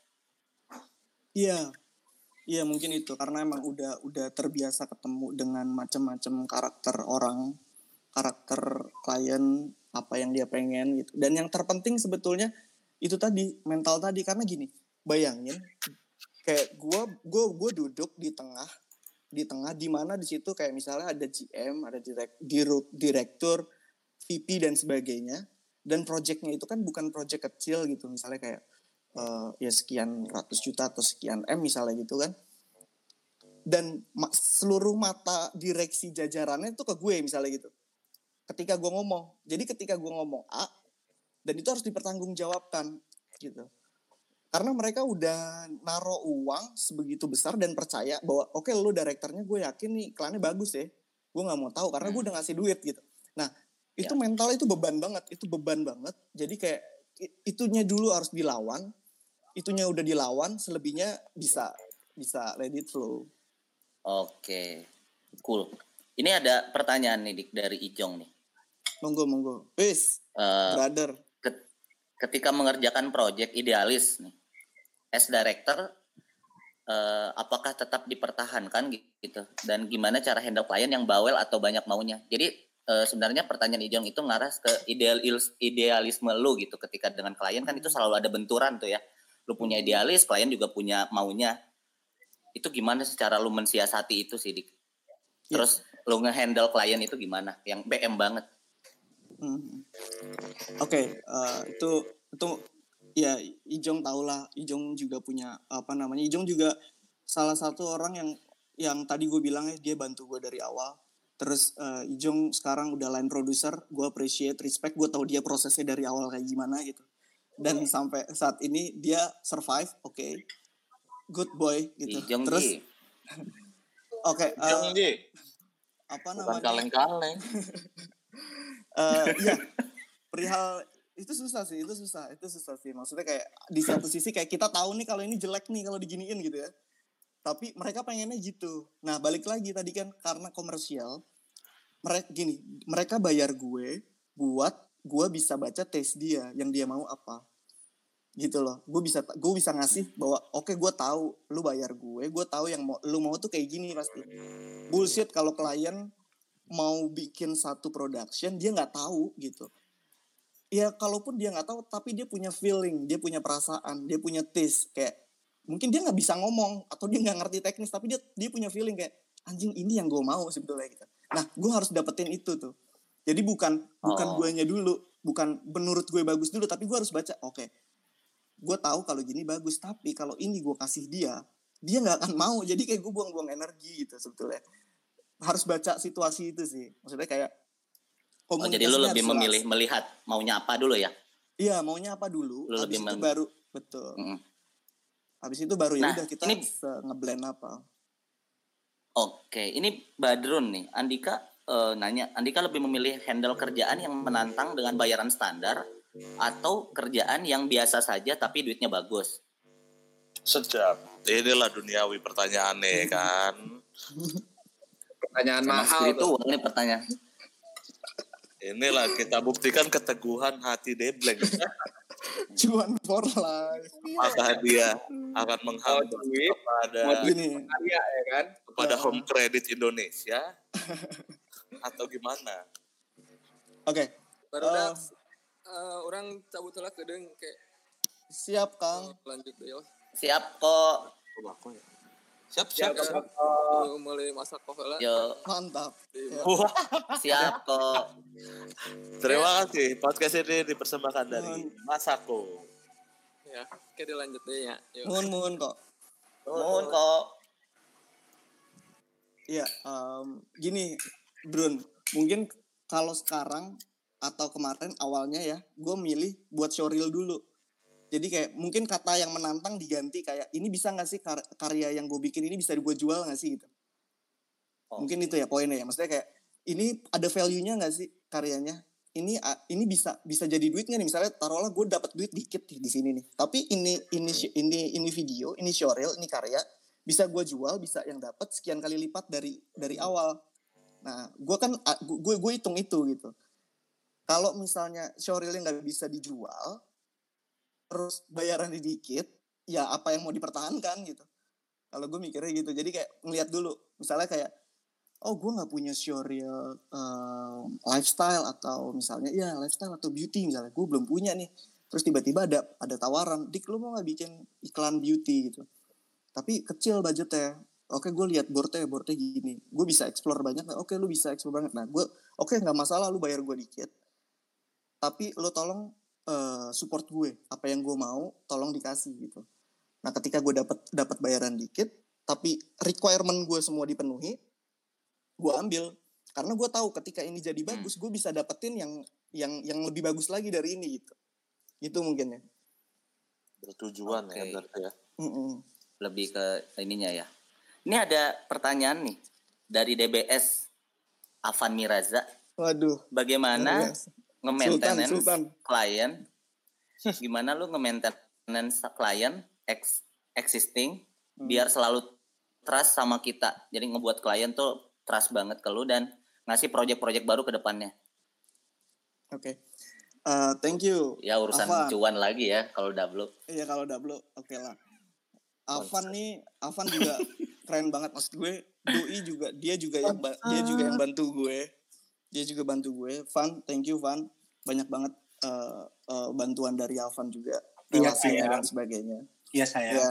Iya, iya mungkin itu. Karena emang udah udah terbiasa ketemu dengan macam-macam karakter orang, karakter klien apa yang dia pengen gitu. Dan yang terpenting sebetulnya itu tadi mental tadi. Karena gini, bayangin kayak gua gua gua duduk di tengah di tengah di mana di situ kayak misalnya ada GM, ada direk, diru- direktur, VP dan sebagainya. Dan projectnya itu kan bukan project kecil gitu, misalnya kayak eh, ya sekian ratus juta atau sekian M misalnya gitu kan. Dan ma- seluruh mata direksi jajarannya itu ke gue misalnya gitu. Ketika gue ngomong, jadi ketika gue ngomong A, dan itu harus dipertanggungjawabkan gitu. Karena mereka udah naro uang sebegitu besar dan percaya bahwa oke lu direkturnya gue yakin nih iklannya bagus ya. Gue nggak mau tahu karena gue udah ngasih duit gitu. Nah itu mental itu beban banget, itu beban banget. Jadi kayak itunya dulu harus dilawan, itunya udah dilawan, selebihnya bisa bisa let it flow. Oke. Cool. Ini ada pertanyaan nih Dik dari Ijong nih. Monggo monggo. Wis, Eh, brother. ket- ketika mengerjakan proyek idealis nih as director eh, apakah tetap dipertahankan gitu? Dan gimana cara handle klien yang bawel atau banyak maunya? Jadi eh, sebenarnya pertanyaan Ijong itu ngarah ke ideal idealisme lu gitu. Ketika dengan klien kan itu selalu ada benturan tuh ya. Lu punya idealis klien juga punya maunya. Itu gimana secara lu mensiasati itu sih Dik? Terus lu ngehandle klien itu gimana? Yang BM banget. Hmm. Oke, eh, itu itu ya Ijong tau lah, Ijong juga punya apa namanya, Ijong juga salah satu orang yang yang tadi gue bilang ya dia bantu gue dari awal. Terus eh, Ijong sekarang udah line producer, gue appreciate, respect, gue tahu dia prosesnya dari awal kayak gimana gitu. Dan sampai saat ini dia survive, oke, good boy gitu. Ijong Terus <laughs> oke, eh, Jong Ji, apa bukan namanya? kaleng-kaleng. <laughs> eh ya perihal itu susah sih itu susah itu susah sih. Maksudnya kayak di satu sisi kayak kita tahu nih kalau ini jelek nih kalau diginiin gitu ya. Tapi mereka pengennya gitu. Nah balik lagi tadi kan karena komersial mereka gini mereka bayar gue buat gue bisa baca tes dia yang dia mau apa. Gitu loh. Gue bisa gue bisa ngasih bahwa oke gue tahu lu bayar gue gue tahu yang mau lu mau tuh kayak gini pasti. Bullshit kalau klien mau bikin satu production dia nggak tahu gitu ya kalaupun dia nggak tahu tapi dia punya feeling dia punya perasaan dia punya taste kayak mungkin dia nggak bisa ngomong atau dia nggak ngerti teknis tapi dia dia punya feeling kayak anjing ini yang gue mau sebetulnya gitu. Nah gue harus dapetin itu tuh. Jadi bukan bukan Oh. guanya dulu bukan menurut gue bagus dulu tapi gue harus baca oke gue tahu kalau gini bagus tapi kalau ini gue kasih dia dia nggak akan mau. Jadi kayak gue buang-buang energi gitu sebetulnya. Harus baca situasi itu sih. Maksudnya kayak Oh, jadi lu lebih harus memilih jelas. melihat maunya apa dulu ya? iya maunya apa dulu Lu habis lebih itu baru betul Mm. habis itu baru ya Nah, udah kita ini- ngeblend apa Oke, ini Badrun nih. Andika eh, nanya, Andika lebih memilih handle kerjaan yang menantang dengan bayaran standar atau kerjaan yang biasa saja tapi duitnya bagus? Sejak inilah duniawi pertanyaannya kan. Pertanyaan mahal tuh. spiritual nih pertanyaan. Inilah kita buktikan keteguhan hati Debleng. <laughs> cuan for life Maka dia akan menghapus duit, kepada karya ya kan? kepada Ya. home credit Indonesia <laughs> atau gimana? oke baru Eh. dah eh, orang cabut lah kedeng kayak siap kang lanjut deh ya Siap kok. Siap, Ya, siap, siap. Baru mulai masak kopi lah Yo, mantap Ya. Wah, siap kok. terima kasih. Podcast ini dipersembahkan dari Masako. ya oke dilanjut deh ya mohon mohon kok Mohon kok. Iya, em, gini, Brun, mungkin kalau sekarang atau kemarin awalnya ya, gue milih buat showreel dulu. Jadi kayak mungkin kata yang menantang diganti kayak ini bisa nggak sih kar- karya yang gue bikin ini bisa gue jual nggak sih gitu. Oh. Mungkin itu ya poinnya ya. Maksudnya kayak ini ada value-nya nggak sih karyanya? Ini ini bisa bisa jadi duit nggak nih? Misalnya taruhlah gue dapat duit dikit nih di sini nih. Tapi ini ini ini ini video, ini showreel, ini karya bisa gue jual, bisa yang dapat sekian kali lipat dari dari awal. Nah, gue kan gue gue hitung itu gitu. Kalau misalnya showreelnya nggak bisa dijual, terus bayarannya dikit, ya apa yang mau dipertahankan gitu. Kalau gue mikirnya gitu, jadi kayak ngeliat dulu, misalnya kayak, oh gue nggak punya showreel um, lifestyle atau misalnya ya lifestyle atau beauty misalnya, gue belum punya nih. Terus tiba-tiba ada ada tawaran, dik lu mau nggak bikin iklan beauty gitu? Tapi kecil budgetnya. Oke, gue lihat boardnya, boardnya gini. Gue bisa explore banyak. Oke, lu bisa explore banget. Nah, gue, oke nggak masalah, lu bayar gue dikit. Tapi lu tolong eh, support gue. Apa yang gue mau, tolong dikasih gitu. Nah, ketika gue dapat dapat bayaran dikit, tapi requirement gue semua dipenuhi, gue ambil. Karena gue tahu ketika ini jadi bagus, gue bisa dapetin yang yang yang lebih bagus lagi dari ini gitu. Itu mungkin ya. Bertujuan ya Oke. berarti ya. Mm-mm. lebih ke ininya ya. Ini ada pertanyaan nih dari DBS Avan Miraza. Waduh. Bagaimana. Nge-maintenance Sultan, Sultan. klien? <laughs> Gimana lu nge-maintenance klien ex existing Hmm. biar selalu trust sama kita. Jadi ngebuat klien tuh trust banget ke lu dan ngasih project-project baru ke depannya. Oke. Eh, thank you. Ya urusan Avan. cuan lagi ya kalau double. Iya kalau double oke lah. Avan nih, Avan juga <laughs> keren banget maksud gue. Doi juga dia juga yang dia juga yang bantu gue. Dia juga bantu gue. Van, thank you Van. Banyak banget eh, eh, bantuan dari Avan juga. Iya, Relasinya dan sebagainya. Iya saya. Ya.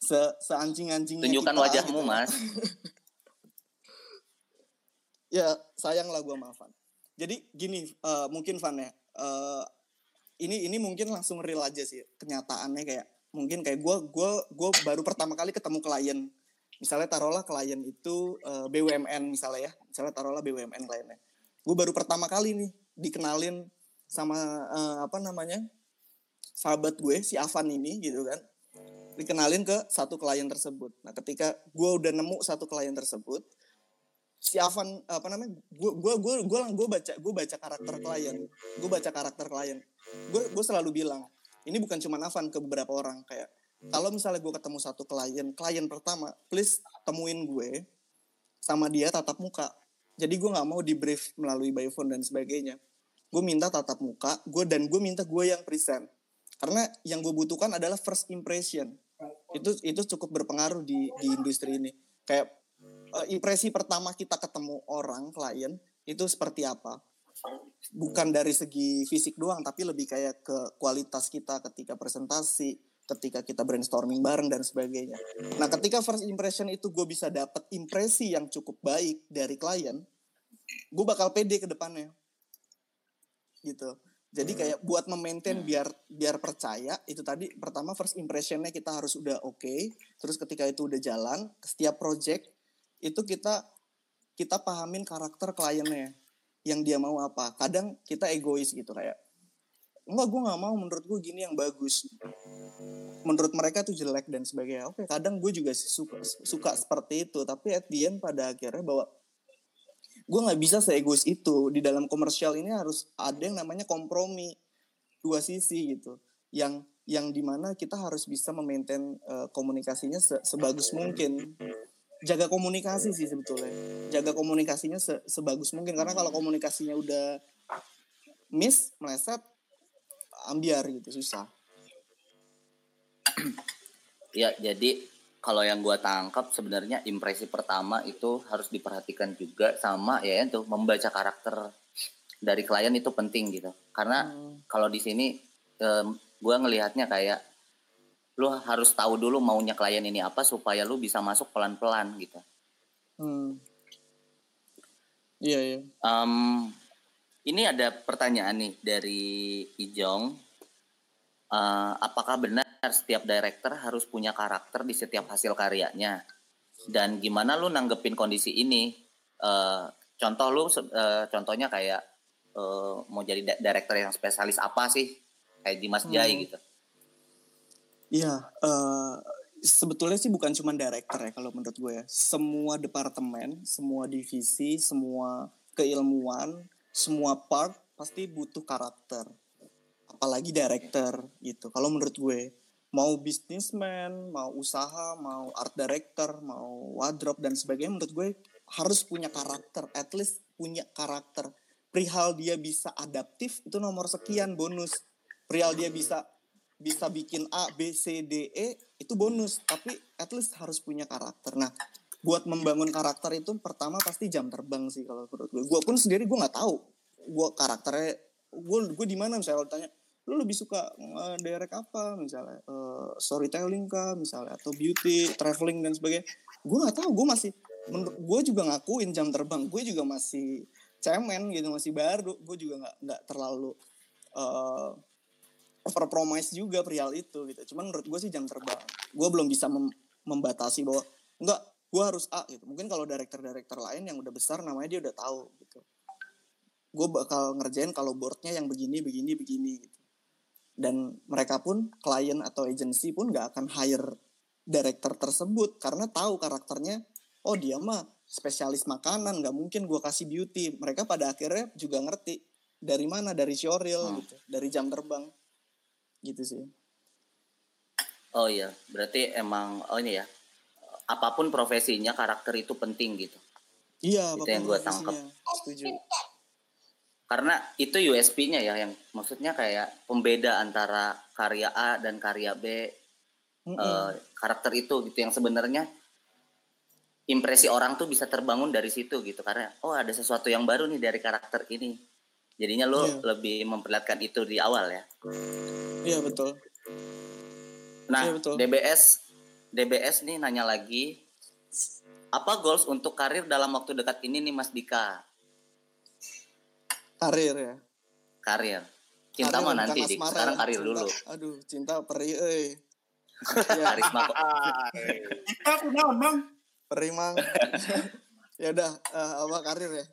Se seanjing-anjingnya Tunjukkan kita, wajahmu, gitu. Mas. <laughs> ya sayang lah gue sama Van. Jadi gini eh, mungkin Van ya. eh, ini ini mungkin langsung real aja sih kenyataannya kayak mungkin kayak gue gue gue baru pertama kali ketemu klien misalnya taruhlah klien itu eh, BUMN misalnya ya misalnya taruhlah BUMN kliennya gue baru pertama kali nih dikenalin sama eh, apa namanya sahabat gue si Avan ini gitu kan. Dikenalin ke satu klien tersebut. Nah ketika gue udah nemu satu klien tersebut si Avan apa namanya gue gue gue gue gue baca gue baca karakter klien gue baca karakter klien. Gue gue selalu bilang ini bukan cuma Avan ke beberapa orang. Kayak kalau misalnya gue ketemu satu klien klien pertama please temuin gue sama dia tatap muka. Jadi gue nggak mau di brief melalui by phone dan sebagainya gue minta tatap muka gue dan gue minta gue yang present. Karena yang gue butuhkan adalah first impression. Itu itu cukup berpengaruh di di industri ini. Kayak eh, impresi pertama kita ketemu orang klien itu seperti apa? Bukan dari segi fisik doang tapi lebih kayak ke kualitas kita ketika presentasi ketika kita brainstorming bareng dan sebagainya. Nah ketika first impression itu gue bisa dapat impresi yang cukup baik dari klien gue bakal pede ke depannya gitu. Jadi kayak buat memaintain biar biar percaya itu tadi pertama first impressionnya kita harus udah oke terus ketika itu udah jalan setiap project itu kita kita pahamin karakter kliennya yang dia mau apa. Kadang kita egois gitu kayak enggak gue nggak mau menurut gue gini yang bagus. Menurut mereka tuh jelek dan sebagainya. Oke kadang gue juga suka suka seperti itu tapi at the end pada akhirnya bahwa gue nggak bisa seegois itu. Di dalam komersial ini harus ada yang namanya kompromi. Dua sisi gitu. Yang yang di mana kita harus bisa memaintain eh, komunikasinya se- sebagus mungkin. Jaga komunikasi sih sebetulnya. Jaga komunikasinya se- sebagus mungkin. Karena kalau komunikasinya udah miss meleset ambiar gitu susah. Ya, jadi kalau yang gua tangkap sebenarnya impresi pertama itu harus diperhatikan juga sama ya itu membaca karakter dari klien itu penting gitu. Karena kalau di sini em, gua ngelihatnya kayak lu harus tahu dulu maunya klien ini apa supaya lu bisa masuk pelan-pelan gitu. hmm. iya iya Em, ini ada pertanyaan nih dari Ijong. Eh, apakah benar setiap director harus punya karakter di setiap hasil karyanya? dan gimana lu nanggepin kondisi ini Eh, contoh lu eh, contohnya kayak eh, mau jadi di- director yang spesialis apa sih kayak Dimas Jai Hmm. gitu Iya, eh, sebetulnya sih bukan cuma director ya kalau menurut gue ya. Semua departemen, semua divisi, semua keilmuan, semua part pasti butuh karakter. Apalagi director gitu. Kalau menurut gue, mau businessman, mau usaha, mau art director, mau wardrobe dan sebagainya menurut gue harus punya karakter, at least punya karakter. Perihal dia bisa adaptif itu nomor sekian bonus. Perihal dia bisa bisa bikin A, B, C, D, E itu bonus, tapi at least harus punya karakter. Nah, buat membangun karakter itu pertama pasti jam terbang sih kalau menurut gue. Gue pun sendiri gue nggak tahu gue karakternya gue gue di mana misalnya kalau ditanya lu lebih suka eh, direct apa? Misalnya eh, storytelling kah? Misalnya atau beauty traveling dan sebagainya. Gue nggak tahu gue masih menurut gue juga ngakuin jam terbang. Gue juga masih cemen gitu masih baru. Gue juga nggak nggak terlalu eh over promise juga perihal itu gitu. Cuman menurut gue sih jam terbang. Gue belum bisa mem- membatasi bahwa enggak gue harus A gitu. Mungkin kalau director-director lain yang udah besar namanya dia udah tahu gitu. Gue bakal ngerjain kalau boardnya yang begini begini begini gitu dan mereka pun klien atau agency pun nggak akan hire director tersebut karena tahu karakternya oh dia mah spesialis makanan nggak mungkin gue kasih beauty. Mereka pada akhirnya juga ngerti dari mana dari showreel gitu dari jam terbang. Gitu sih. Oh iya. Berarti emang oh ini ya apa pun profesinya karakter itu penting gitu. Iya Itu yang profesinya. tangkap. setuju karena itu USP-nya ya yang maksudnya kayak pembeda antara karya A dan karya B Mm-mm. eh, karakter itu gitu yang sebenarnya impresi orang tuh bisa terbangun dari situ gitu karena oh ada sesuatu yang baru nih dari karakter ini jadinya lo Iya. lebih memperlihatkan itu di awal ya iya betul nah Iya, betul. DBS DBS nih nanya lagi apa goals untuk karir dalam waktu dekat ini nih Mas Dika karir ya? Karir. Cinta Karir mah nanti dik. Asmara sekarang ya. karir Cinta- dulu. aduh cinta perih euy. <laughs> Ya, karisma kok. Kita aku Bang? perih mang. <laughs> Ya udah eh, apa karir ya?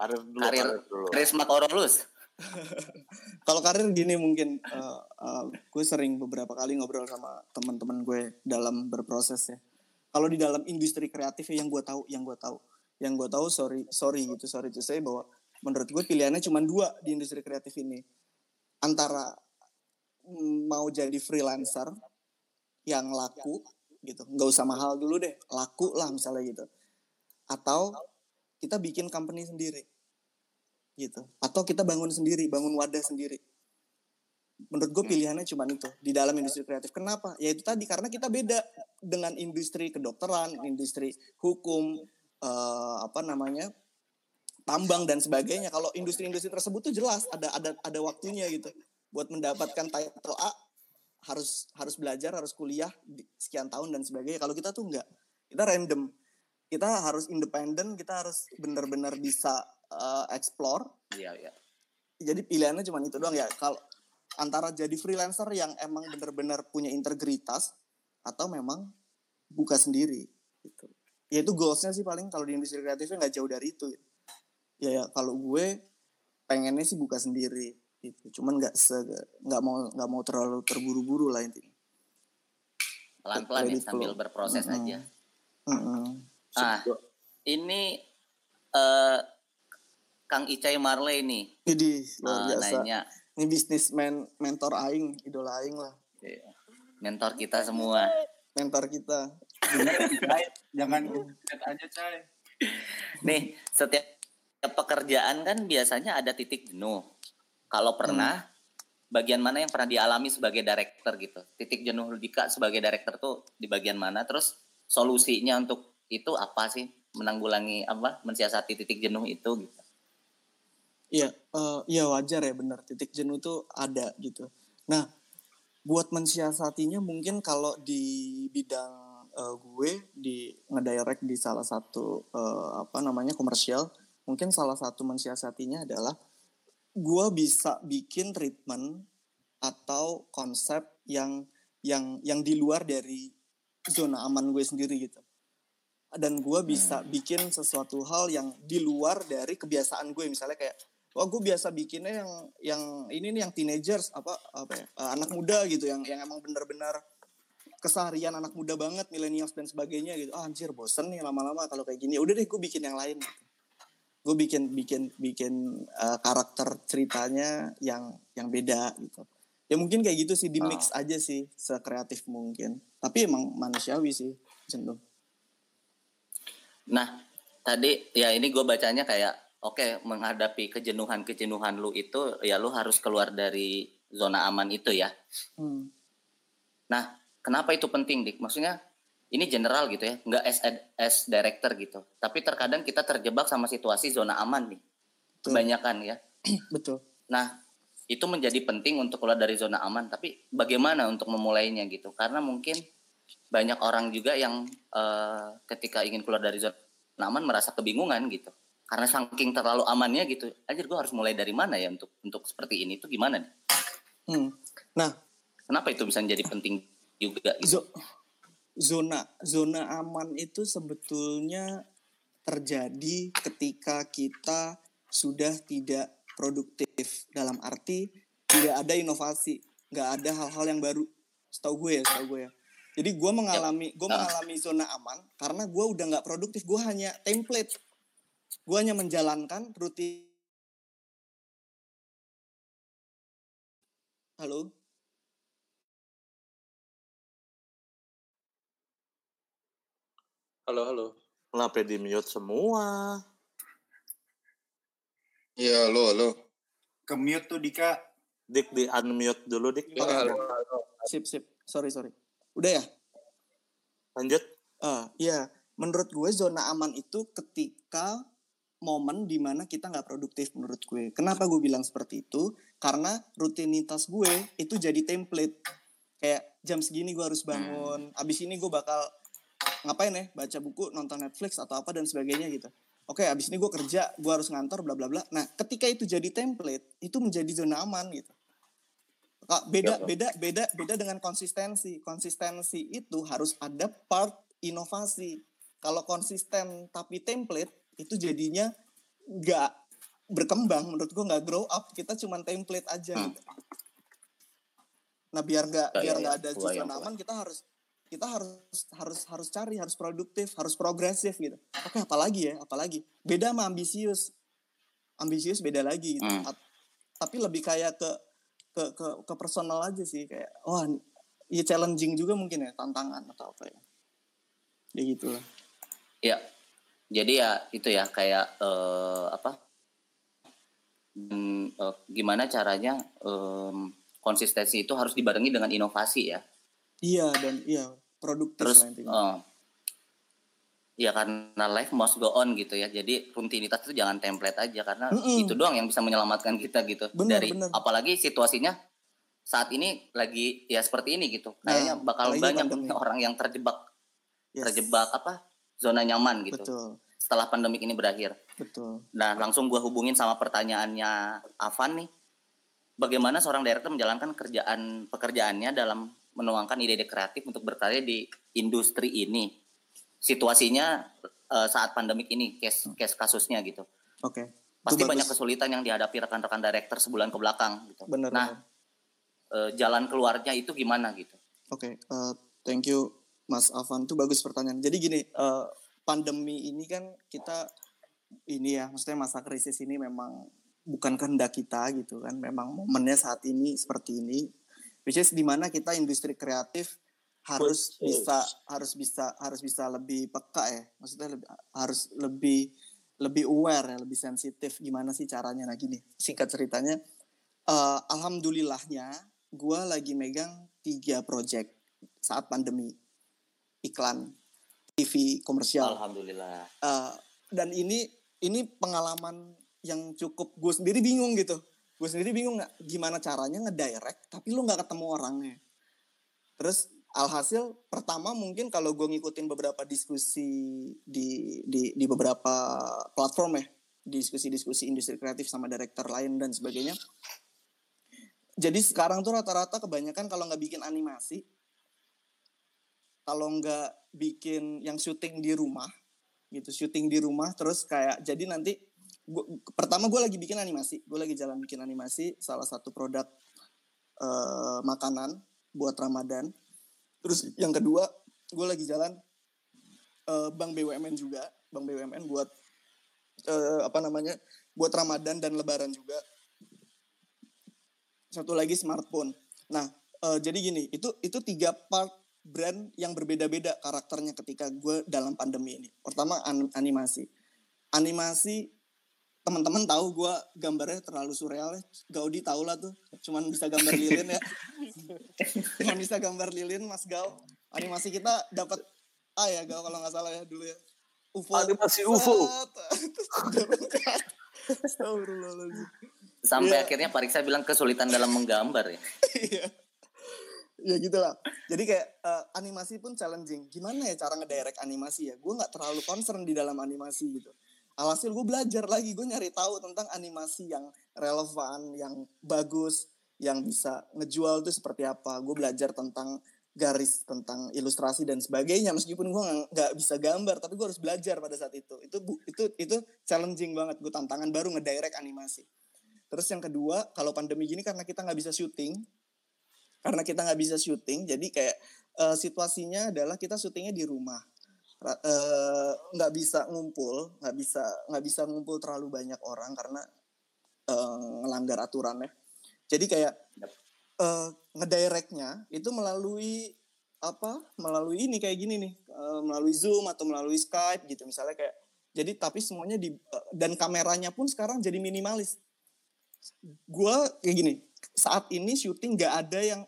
Karir dulu, karir. karir dulu. karisma korolus <laughs> kalau karir gini mungkin eh, eh, gue sering beberapa kali ngobrol sama teman-teman gue dalam berproses ya. Kalau di dalam industri kreatif ya yang gue tahu yang gue tahu. Yang gue tahu sorry sorry gitu sorry to say bahwa menurut gue pilihannya cuma dua di industri kreatif ini. Antara mau jadi freelancer yang laku gitu. Nggak usah mahal dulu deh laku lah misalnya gitu. Atau kita bikin company sendiri gitu. Atau kita bangun sendiri bangun wadah sendiri. Menurut gue pilihannya cuma itu di dalam industri kreatif. Kenapa? Ya itu tadi karena kita beda dengan industri kedokteran industri hukum eh, apa namanya tambang dan sebagainya. Kalau industri-industri tersebut tuh jelas ada ada ada waktunya gitu. Buat mendapatkan title A harus harus belajar harus kuliah sekian tahun dan sebagainya. Kalau kita tuh enggak. Kita random. Kita harus independen kita harus benar-benar bisa eh, explore. Iya iya. Jadi pilihannya cuma itu doang ya. Kalau antara jadi freelancer yang emang benar-benar punya integritas atau memang buka sendiri gitu. Ya itu goalsnya sih paling kalau di industri kreatifnya nggak jauh dari itu ya, ya kalau gue pengennya sih buka sendiri gitu cuman nggak se nggak mau nggak mau terlalu terburu-buru lah intinya pelan-pelan ya Ready sambil flow. berproses Mm-mm. aja Mm-mm. ah ini eh Kang Icai Marley nih jadi luar eh, biasa nanya ini bisnismen mentor aing idola aing lah Iya. mentor kita semua mentor kita Jangan aja, Cai. nih setiap pekerjaan kan biasanya ada titik jenuh. Kalau pernah bagian mana yang pernah dialami sebagai director gitu? Titik jenuh Dika sebagai director tuh di bagian mana? Terus solusinya untuk itu apa sih? Menanggulangi apa? Mensiasati titik jenuh itu gitu. Iya, iya wajar ya benar. Titik jenuh tuh ada gitu. Nah, buat mensiasatinya mungkin kalau di bidang eh, gue di ngedirect di salah satu eh, apa namanya komersial, mungkin salah satu mensiasatinya adalah gue bisa bikin treatment atau konsep yang yang yang di luar dari zona aman gue sendiri gitu. dan gue bisa bikin sesuatu hal yang di luar dari kebiasaan gue misalnya kayak wah gue biasa bikinnya yang yang ini nih yang teenagers apa apa ya eh, anak muda gitu yang yang emang benar-benar keseharian anak muda banget millennials dan sebagainya gitu ah, anjir bosen nih lama-lama kalau kayak gini udah deh gue bikin yang lain gitu. Gue bikin bikin bikin eh, karakter ceritanya yang yang beda gitu ya mungkin kayak gitu sih di mix aja sih sekreatif mungkin tapi emang manusiawi sih cenderung Nah, tadi ya ini gue bacanya kayak oke menghadapi kejenuhan-kejenuhan lu itu ya lu harus keluar dari zona aman itu ya. Hmm. Nah, kenapa itu penting, Dik? Maksudnya ini general gitu ya, nggak as, as director gitu. Tapi terkadang kita terjebak sama situasi zona aman nih. Betul. Kebanyakan ya. <clears throat> betul Nah, itu menjadi penting untuk keluar dari zona aman. Tapi bagaimana untuk memulainya gitu? Karena mungkin banyak orang juga yang eh, ketika ingin keluar dari zona aman merasa kebingungan gitu. Karena saking terlalu amannya gitu, aja gue harus mulai dari mana ya untuk untuk seperti ini itu gimana nih? Hmm. nah Kenapa itu bisa menjadi penting juga gitu? Zo- zona zona aman itu sebetulnya terjadi ketika kita sudah tidak produktif. Dalam arti tidak ada inovasi nggak ada hal-hal yang baru. Setahu gue ya setahu gue ya. Jadi gue mengalami gue mengalami zona aman karena gue udah nggak produktif. Gue hanya template. Gue hanya menjalankan rutin. Halo Halo, halo. Kenapa di mute semua? Iya, halo, halo. Ke mute tuh Dika. Dik di unmute dulu dik. Iya, halo, halo. sip sip sorry sorry udah ya Lanjut. Ah, iya, menurut gue zona aman itu ketika momen di mana kita nggak produktif menurut gue. Kenapa gue bilang seperti itu? Karena rutinitas gue itu jadi template. Kayak jam segini gue harus bangun, abis ini gue bakal ngapain ya? Baca buku, nonton Netflix atau apa dan sebagainya gitu. Oke, abis ini gue kerja, gue harus ngantor, bla bla bla. Nah, ketika itu jadi template, itu menjadi zona aman gitu. Beda beda beda beda dengan konsistensi. Konsistensi itu harus ada part inovasi. Kalau konsisten tapi template itu jadinya nggak berkembang. Menurut gua nggak grow up. Kita cuman template aja. Hmm. gitu. Nah biar nggak Ya, biar ya, nggak ada zona aman kita harus kita harus harus harus cari harus produktif harus progresif gitu. Oke apalagi ya apalagi beda sama ambisius. Ambisius beda lagi gitu. Hmm. Tapi lebih kayak ke ke ke ke personal aja sih kayak wah ya challenging juga mungkin ya tantangan atau apa ya ya gitu lah Ya, jadi ya itu ya kayak eh, apa? Hmm, eh, gimana caranya em, konsistensi itu harus dibarengi dengan inovasi ya. iya dan iya produktif Terus, lah intinya eh, ya karena life must go on gitu ya. Jadi rutinitas itu jangan template aja karena Mm-mm. itu doang yang bisa menyelamatkan kita gitu Bener, dari bener. apalagi situasinya saat ini lagi ya seperti ini gitu. Kayaknya Nah, bakal banyak pandemi. <laughs> orang yang terjebak Yes. terjebak apa zona nyaman gitu. betul Setelah pandemik ini berakhir. betul Nah, langsung gua hubungin sama pertanyaannya Avan nih. Bagaimana seorang director menjalankan kerjaan pekerjaannya dalam menuangkan ide-ide kreatif untuk berkarya di industri ini? Situasinya eh, saat pandemik ini, case case kasusnya gitu. oke Pasti Itu banyak kesulitan yang dihadapi rekan-rekan director sebulan ke belakang gitu. benar Nah, benar. eh, jalan keluarnya itu gimana gitu? Oke, eh, thank you Mas Avan. Itu bagus pertanyaan. Jadi gini, eh, pandemi ini kan kita ini ya, maksudnya masa krisis ini memang bukan kehendak kita gitu kan. Memang momennya saat ini seperti ini. Which is di mana kita industri kreatif harus Betul. bisa harus bisa harus bisa lebih peka ya. Maksudnya lebih, harus lebih lebih aware ya, lebih sensitif gimana sih caranya. Nah gini, singkat ceritanya, eh, alhamdulillahnya gue lagi megang tiga project saat pandemi iklan TV komersial Alhamdulillah. Eh, dan ini ini pengalaman yang cukup gue sendiri bingung gitu gue sendiri bingung nggak gimana caranya ngedirect tapi lu nggak ketemu orangnya. Terus alhasil pertama mungkin kalau gue ngikutin beberapa diskusi di di di beberapa platform ya diskusi-diskusi industri kreatif sama director lain dan sebagainya. Jadi sekarang tuh rata-rata kebanyakan kalau nggak bikin animasi kalau nggak bikin yang syuting di rumah gitu syuting di rumah terus kayak jadi nanti gua, pertama gue lagi bikin animasi. Gue lagi jalan bikin animasi salah satu produk eh, makanan buat Ramadan. Terus yang kedua gue lagi jalan eh, bank BUMN juga. Bank BUMN buat eh, apa namanya buat Ramadan dan Lebaran juga. Satu lagi smartphone. Nah eh, jadi gini itu itu tiga part brand yang berbeda-beda karakternya ketika gue dalam pandemi ini. Pertama an- animasi. Animasi teman-teman tahu gue gambarnya terlalu surreal ya Gaudi tahu lah tuh cuman bisa gambar lilin ya <laughs> cuman bisa gambar lilin Mas Gau animasi kita dapat A ya Gau kalau nggak salah ya dulu ya UFO Animasi UFO. <laughs> Sampai Iya. akhirnya Pak Riksa bilang kesulitan dalam menggambar ya. Iya. ya gitulah. Jadi kayak eh, animasi pun challenging. Gimana ya cara ngedirect animasi ya? Gue nggak terlalu concern di dalam animasi gitu. Alhasil gue belajar lagi, gue nyari tahu tentang animasi yang relevan, yang bagus, yang bisa ngejual tuh seperti apa. Gue belajar tentang garis, tentang ilustrasi dan sebagainya. Meskipun gue nggak- bisa gambar, tapi gue harus belajar pada saat itu. Itu itu itu challenging banget. Gue tantangan baru ngedirect animasi. Terus yang kedua, kalau pandemi gini karena kita nggak bisa syuting, karena kita nggak bisa syuting jadi kayak eh, situasinya adalah kita syutingnya di rumah Eh, nggak bisa ngumpul nggak bisa nggak bisa ngumpul terlalu banyak orang karena eh, ngelanggar aturannya. Jadi kayak eh, ngedirectnya itu melalui apa melalui ini kayak gini nih eh, melalui zoom atau melalui skype gitu misalnya kayak. Jadi tapi semuanya di eh, dan kameranya pun sekarang jadi minimalis. Gue kayak gini saat ini syuting nggak ada yang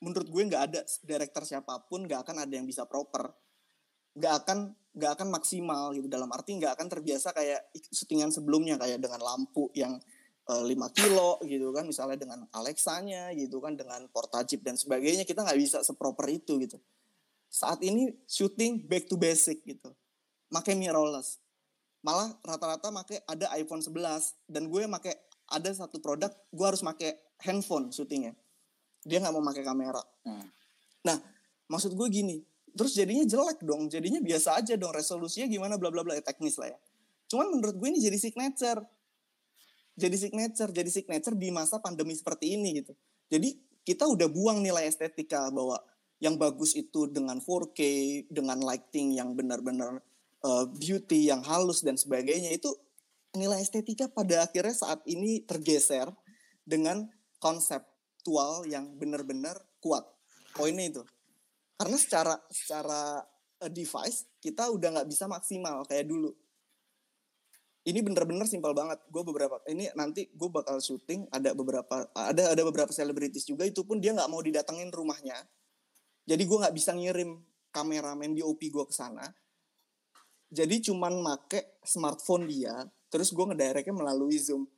menurut gue nggak ada director siapa pun nggak akan ada yang bisa proper nggak akan nggak akan maksimal gitu. Dalam arti nggak akan terbiasa kayak syutingan sebelumnya kayak dengan lampu yang eh, 5 kilo gitu kan. Misalnya dengan Alexanya gitu kan dengan portajip dan sebagainya kita nggak bisa seproper itu gitu. Saat ini syuting back to basic gitu. Pakai mirrorless. Malah rata-rata make ada iPhone 11 dan gue make ada satu produk gue harus make handphone syutingnya. Dia nggak mau pakai kamera. Hmm. nah maksud gue gini terus jadinya jelek dong jadinya biasa aja dong resolusinya gimana bla bla bla ya, teknis lah ya. Cuman menurut gue ini jadi signature. Jadi signature jadi signature di masa pandemi seperti ini gitu. Jadi kita udah buang nilai estetika bahwa yang bagus itu dengan 4K dengan lighting yang benar-benar uh, beauty yang halus dan sebagainya itu nilai estetika pada akhirnya saat ini tergeser dengan konseptual yang benar-benar kuat. Poinnya itu karena secara secara uh, device kita udah nggak bisa maksimal kayak dulu. Ini bener-bener simpel banget. Gue beberapa ini nanti gue bakal syuting ada beberapa ada ada beberapa selebritis juga itu pun dia nggak mau didatengin rumahnya. Jadi gue nggak bisa ngirim kameramen di OP gue ke sana. Jadi cuman make smartphone dia terus gue ngedirectnya melalui zoom.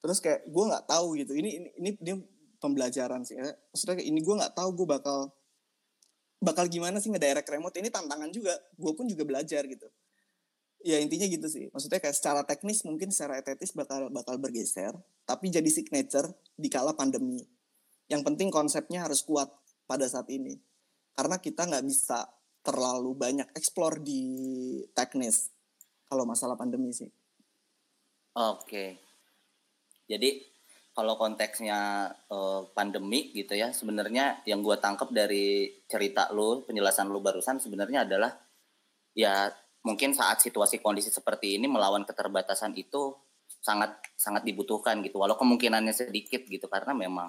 Terus kayak gue nggak tahu gitu. Ini ini ini dia pembelajaran sih. Ya. maksudnya ini gue nggak tahu gue bakal bakal gimana sih ngedirect remote? Ini tantangan juga. Gue pun juga belajar gitu. Ya intinya gitu sih. Maksudnya kayak secara teknis mungkin secara estetis bakal bakal bergeser tapi jadi signature di kala pandemi. Yang penting konsepnya harus kuat pada saat ini. Karena kita nggak bisa terlalu banyak explore di teknis kalau masalah pandemi sih. Oke. Jadi kalau konteksnya eh, pandemi gitu ya, sebenarnya yang gue tangkap dari cerita lu, penjelasan lu barusan sebenarnya adalah ya mungkin saat situasi kondisi seperti ini melawan keterbatasan itu sangat sangat dibutuhkan gitu. Walau kemungkinannya sedikit gitu karena memang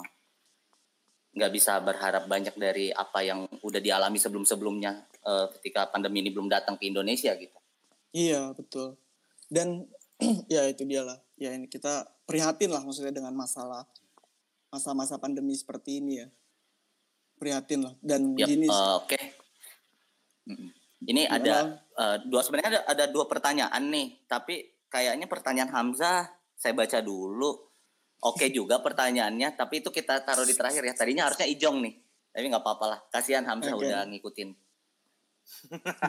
nggak bisa berharap banyak dari apa yang udah dialami sebelum-sebelumnya eh, ketika pandemi ini belum datang ke Indonesia gitu. Iya betul. Dan <clears throat> ya itu dia lah. Ya ini kita prihatin lah maksudnya dengan masalah masa-masa pandemi seperti ini ya. Prihatin lah. Dan Yap, gini eh, oke. Mm. Ini Gimana? ada eh, dua sebenarnya ada, ada dua pertanyaan nih, tapi kayaknya pertanyaan Hamzah saya baca dulu. Oke <laughs> juga pertanyaannya, tapi itu kita taruh di terakhir ya. Tadinya harusnya Ijong nih, tapi nggak apa-apa lah. Kasihan Hamzah Oke. udah ngikutin.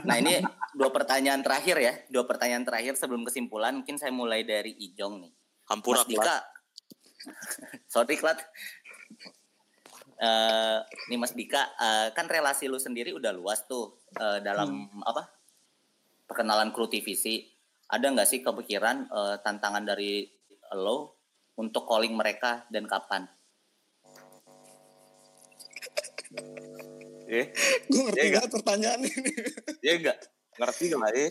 Nah ini dua pertanyaan terakhir ya, dua pertanyaan terakhir sebelum kesimpulan. Mungkin saya mulai dari Ijong nih. Hampura Mas Dika. <laughs> Sorry Klat. Eh, nih Mas Dika, eh, kan relasi lu sendiri udah luas tuh eh, dalam apa? perkenalan kru TVC, ada nggak sih kepikiran eh, tantangan dari lo untuk calling mereka dan kapan? Ya, Gue ngerti Iya, banget pertanyaan ini. ya enggak ngerti <laughs> lah ya.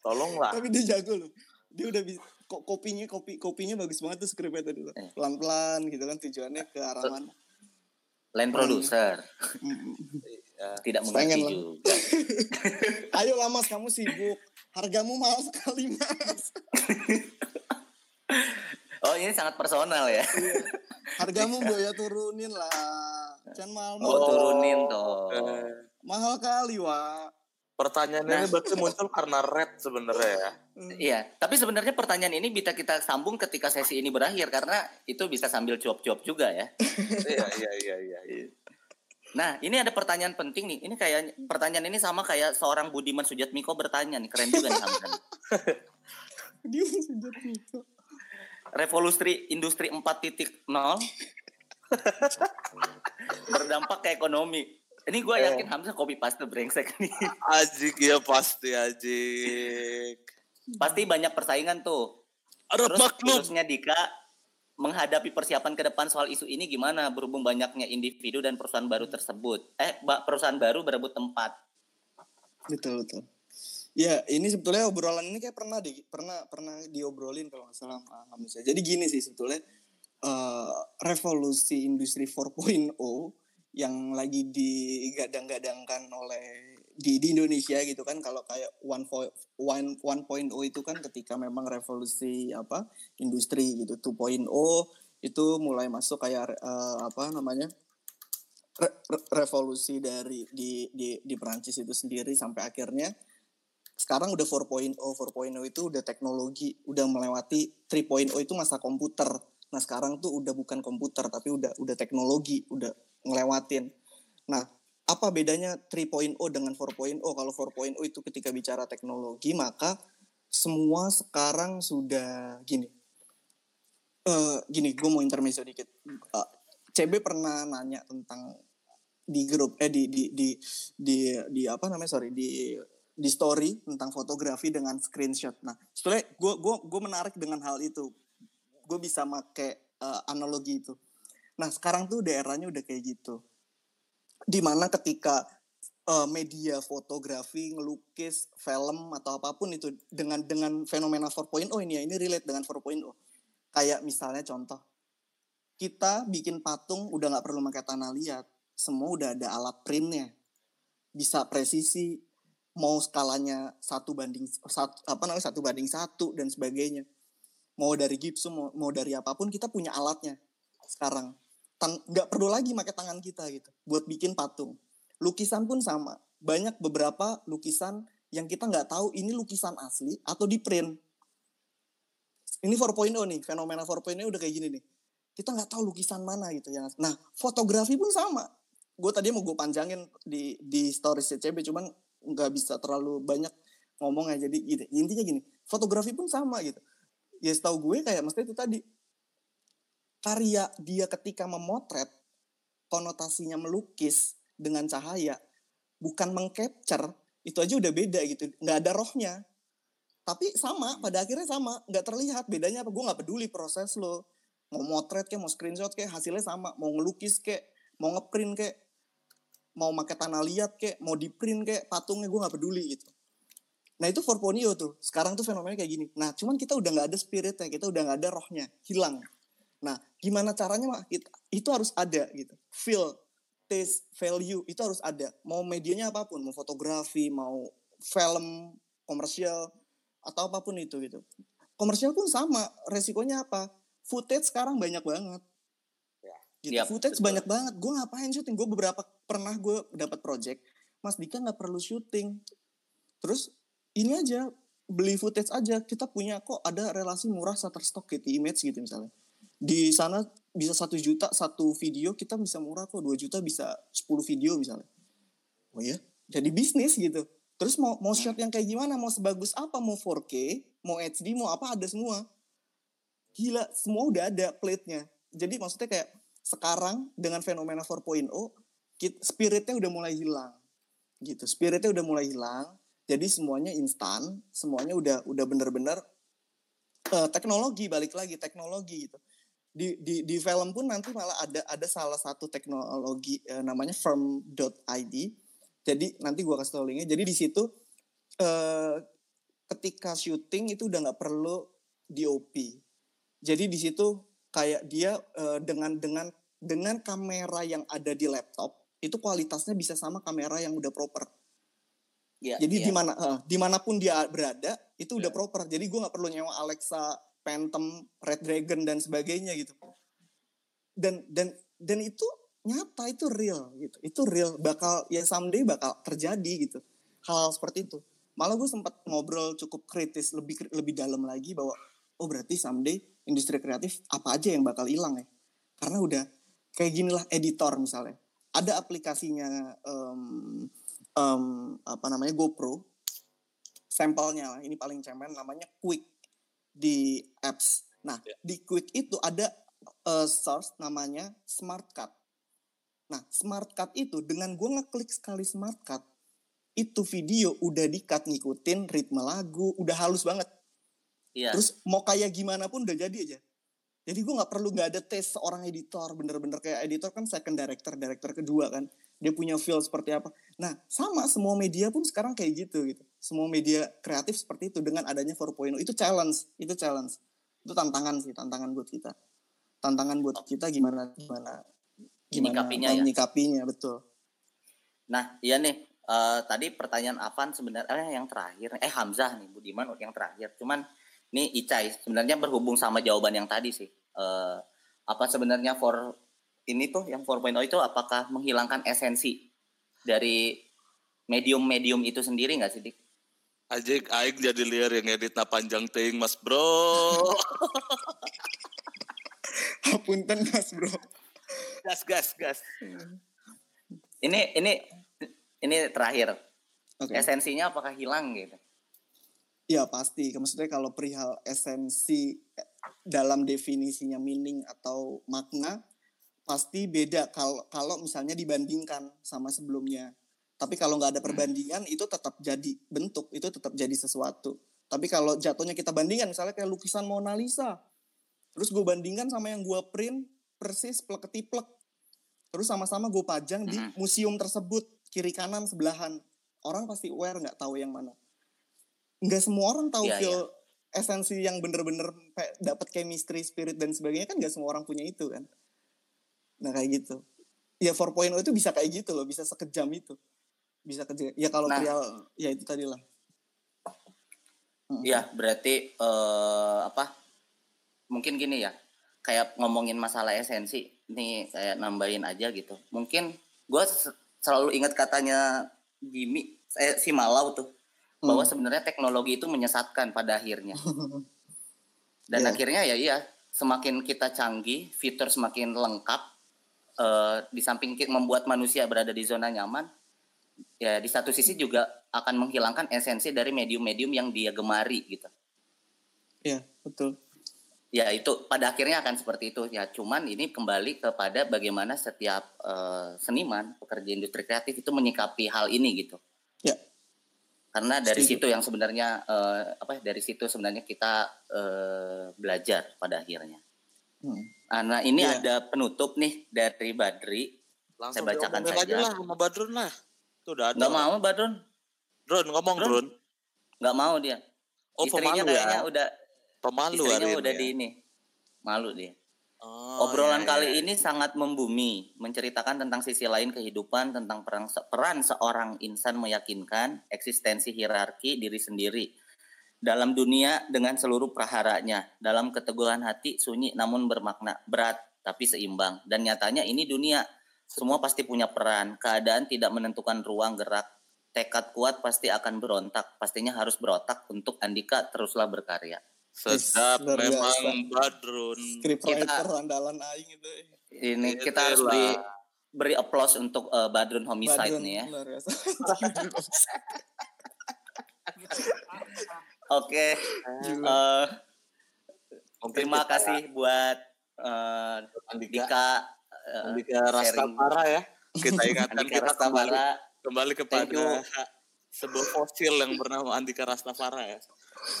Tolonglah. Tapi dia jago loh. Dia udah bisa ko- kopinya kopi kopinya bagus banget tuh skripnya tadi tuh. Eh. Pelan-pelan gitu kan tujuannya ke arah mana. Line producer Mm. <laughs> tidak Pengen mengerti juga. <laughs> Ayo lah mas, kamu sibuk. Hargamu mahal sekali mas. <laughs> Oh ini sangat personal ya. Hargamu boya turunin lah. Jangan mahal Oh, turunin toh. Mahal kali wa. Pertanyaan Nah. ini berarti muncul karena red sebenarnya ya. Iya, tapi sebenarnya pertanyaan ini bisa kita sambung ketika sesi ini berakhir karena itu bisa sambil cuap-cuap juga ya. Iya iya iya iya. iya. Nah, ini ada pertanyaan penting nih. Ini kayak pertanyaan ini sama kayak seorang Budiman Sujatmiko bertanya nih. Keren juga nih Hamzan. Dia sejat itu. Revolusi industri 4.0 <laughs> berdampak ke ekonomi. Ini gue yakin Hamzah copy paste brengsek nih. <laughs> Ajik ya pasti ajik. Pasti banyak persaingan tuh. Ada Terus maklum. Dika menghadapi persiapan ke depan soal isu ini gimana berhubung banyaknya individu dan perusahaan baru tersebut. Eh, perusahaan baru berebut tempat. Betul betul. Ya ini sebetulnya obrolan ini kayak pernah di pernah pernah diobrolin kalau nggak salah sama Hamzah. Jadi gini sih sebetulnya eh, revolusi industri 4.0 yang lagi digadang-gadangkan oleh di, di Indonesia gitu kan kalau kayak one fo- one 1.0 itu kan ketika memang revolusi apa industri gitu 2.0 itu mulai masuk kayak eh, apa namanya re- re- revolusi dari di di di Perancis itu sendiri sampai akhirnya sekarang udah 4.0 4.0 itu udah teknologi udah melewati 3.0 itu masa komputer. Nah sekarang tuh udah bukan komputer tapi udah udah teknologi udah ngelewatin nah apa bedanya 3.0 dengan 4.0 kalau 4.0 itu ketika bicara teknologi maka semua sekarang sudah gini eh gini gue mau intermezzo dikit Eh, CB pernah nanya tentang di grup eh di di di di, di apa namanya sorry di di story tentang fotografi dengan screenshot. Nah, sebetulnya gue gue gue menarik dengan hal itu. Gue bisa make eh, analogi itu. Nah, sekarang tuh daerahnya udah kayak gitu. Di mana ketika eh, media fotografi, ngelukis, film atau apa pun itu dengan dengan fenomena 4.0 ini ya, ini relate dengan 4.0. Kayak misalnya contoh, kita bikin patung udah nggak perlu pakai tanah liat, semua udah ada alat printnya, bisa presisi, mau skalanya satu banding satu apa namanya satu banding satu dan sebagainya, mau dari gipsum mau, mau dari apa pun kita punya alatnya sekarang, nggak perlu lagi pakai tangan kita gitu, buat bikin patung, lukisan pun sama, banyak beberapa lukisan yang kita nggak tahu ini lukisan asli atau di print. Ini 4.0 nih, fenomena 4.0 udah kayak gini nih kita nggak tahu lukisan mana gitu ya. Nah, fotografi pun sama. Gue tadi mau gue panjangin di di stories CCB, cuman nggak bisa terlalu banyak ngomong ya. Jadi gitu. intinya gini, fotografi pun sama gitu. Ya setahu gue kayak mesti itu tadi karya dia ketika memotret konotasinya melukis dengan cahaya bukan mengcapture itu aja udah beda gitu nggak ada rohnya. Tapi sama pada akhirnya sama nggak terlihat bedanya apa? Gue nggak peduli proses lo mau motret kayak mau screenshot kayak hasilnya sama mau ngelukis kayak mau ngeprint kayak mau pakai tanah liat kayak mau di print kayak patungnya gue nggak peduli gitu. Nah itu 4.0 tuh sekarang tuh fenomenanya kayak gini. Nah cuman kita udah nggak ada spiritnya kita udah nggak ada rohnya hilang. Nah gimana caranya mak It- itu harus ada gitu. Feel taste value itu harus ada. Mau medianya apa pun mau fotografi mau film komersial atau apa pun itu gitu. Komersial pun sama resikonya apa? Footage sekarang banyak banget. Gitu. Yap, footage betul. banyak banget. Gue ngapain syuting? Gue beberapa pernah gue dapat project. Mas Dika nggak perlu syuting. Terus ini aja beli footage aja. Kita punya kok ada relasi murah Shutterstock gitu image gitu misalnya di sana bisa satu juta satu video kita bisa murah kok. 2 juta bisa 10 video misalnya. Oh ya jadi bisnis gitu. Terus mau mau shot yang kayak gimana? Mau sebagus apa? Mau 4K mau HD mau apa? Ada semua. Gila semua udah ada plate-nya. Jadi maksudnya kayak sekarang dengan fenomena 4.0 kit- spiritnya udah mulai hilang. Gitu spiritnya udah mulai hilang. Jadi semuanya instan semuanya udah udah bener-bener eh, teknologi balik lagi teknologi gitu di di di film pun nanti malah ada ada salah satu teknologi eh, namanya firm.id jadi nanti gua kasih tau linknya. Jadi di situ eh, ketika syuting itu udah nggak perlu DOP jadi di situ kayak dia eh, dengan dengan dengan kamera yang ada di laptop itu kualitasnya bisa sama kamera yang udah proper. Iya, jadi iya. di mana eh, di mana pun dia berada itu udah proper. Jadi gue nggak perlu nyewa Alexa, Phantom, Red Dragon dan sebagainya gitu. Dan dan dan itu nyata itu real gitu. Itu real bakal ya someday bakal terjadi gitu. Hal, seperti itu. Malah gue sempat ngobrol cukup kritis lebih lebih dalam lagi bahwa oh berarti someday industri kreatif apa aja yang bakal hilang ya. Karena udah kayak gini lah editor misalnya. Ada aplikasinya em, em, apa namanya GoPro sampelnya lah ini paling cemen namanya Quick di apps. Nah di Quick itu ada eh, source namanya Smart Cut. Nah Smart Cut itu dengan gue ngeklik sekali Smart Cut itu video udah di-cut ngikutin ritme lagu udah halus banget. Iya. Terus mau kayak gimana pun udah jadi aja. Jadi gue nggak perlu nggak ada tes seorang editor bener-bener kayak editor kan second director, director kedua kan. Dia punya feel seperti apa. Nah sama semua media pun sekarang kayak gitu gitu. Semua media kreatif seperti itu dengan adanya 4.0 itu challenge, itu challenge, itu tantangan sih, tantangan buat kita. Tantangan buat kita gimana gimana gimana Menyikapinya ya? betul. Nah, iya nih. eh, tadi pertanyaan Avan sebenarnya eh, yang terakhir. Eh Hamzah nih, Budiman yang terakhir. Cuman nih Icai sebenarnya berhubung sama jawaban yang tadi sih. Eh, apa sebenarnya for ini tuh yang 4.0 itu apakah menghilangkan esensi dari medium-medium itu sendiri nggak sih, Dik? Ajik, aing jadi liar yang edit na panjang ting mas bro. <laughs> Punten mas bro. gas gas gas. Ini ini ini terakhir. Oke. Esensinya apakah hilang gitu? Ya pasti. Maksudnya kalau perihal esensi eh, dalam definisinya meaning atau makna pasti beda kalau kalau misalnya dibandingkan sama sebelumnya. Tapi kalau nggak ada perbandingan itu tetap jadi bentuk, itu tetap jadi sesuatu. Tapi kalau jatuhnya kita bandingkan misalnya kayak lukisan Mona Lisa. Terus gue bandingkan sama yang gue print persis plek ketiplek. Terus sama-sama gue pajang di Mhm. museum tersebut kiri kanan sebelahan. Orang pasti aware nggak tahu yang mana. Nggak semua orang tahu Iya, feel esensi yang bener-bener dapat chemistry, spirit dan sebagainya kan nggak semua orang punya itu kan. Nah kayak gitu. Ya 4.0 itu bisa kayak gitu loh, bisa sekejam itu. Bisa kejam. Ya kalau Nah. perihal ya itu tadi lah. Iya, berarti eh, apa? Mungkin gini ya, kayak ngomongin masalah esensi, nih kayak nambahin aja gitu. Mungkin gue selalu ingat katanya Jimmy, eh, si Malau tuh, bahwa Hmm. sebenarnya teknologi itu menyesatkan pada akhirnya. <laughs> Dan Iya. akhirnya ya iya, semakin kita canggih, fitur semakin lengkap, eh, di samping membuat manusia berada di zona nyaman, ya di satu sisi juga akan menghilangkan esensi dari medium-medium yang dia gemari gitu. Iya, betul. Ya itu pada akhirnya akan seperti itu ya. Cuman ini kembali kepada bagaimana setiap eh, seniman, pekerja industri kreatif itu menyikapi hal ini gitu. Ya. Karena dari Setuju. situ yang sebenarnya eh, apa? Dari situ sebenarnya kita eh, belajar pada akhirnya. Hmm. Ah, Nah ini Iya. ada penutup nih dari Badri. Langsung Saya bacakan saja. aja lah sama Badrun lah. Tuh udah ada. Mau Badrun, Drun ngomong Drun. Drun. nggak mau dia. Oh Istrinya pemalu kayaknya ya. udah Pemalu istrinya udah ini. di ya. ini. Malu dia. Oh, Obrolan iya, kali iya. ini sangat membumi, menceritakan tentang sisi lain kehidupan, tentang peran, peran seorang insan meyakinkan eksistensi hierarki diri sendiri dalam dunia dengan seluruh praharanya, dalam keteguhan hati sunyi namun bermakna berat tapi seimbang. Dan nyatanya ini dunia, semua pasti punya peran, keadaan tidak menentukan ruang gerak, tekad kuat pasti akan berontak, pastinya harus berotak untuk Andika teruslah berkarya. Sedap Luar biasa. memang Badrun. Scriptwriter andalan aing itu. Ini Itu kita harus lah. beri beri applause untuk eh, Badrun Homicide Badrun, nih ya. <laughs> Oke. Gila. eh, Mungkin terima kita- kasih buat eh, Andika, Dika eh, Andika sharing. Rastafara ya. Kita <laughs> ingatkan kita kembali Kembali kepada you. sebuah fosil yang bernama Andika Rastafara ya.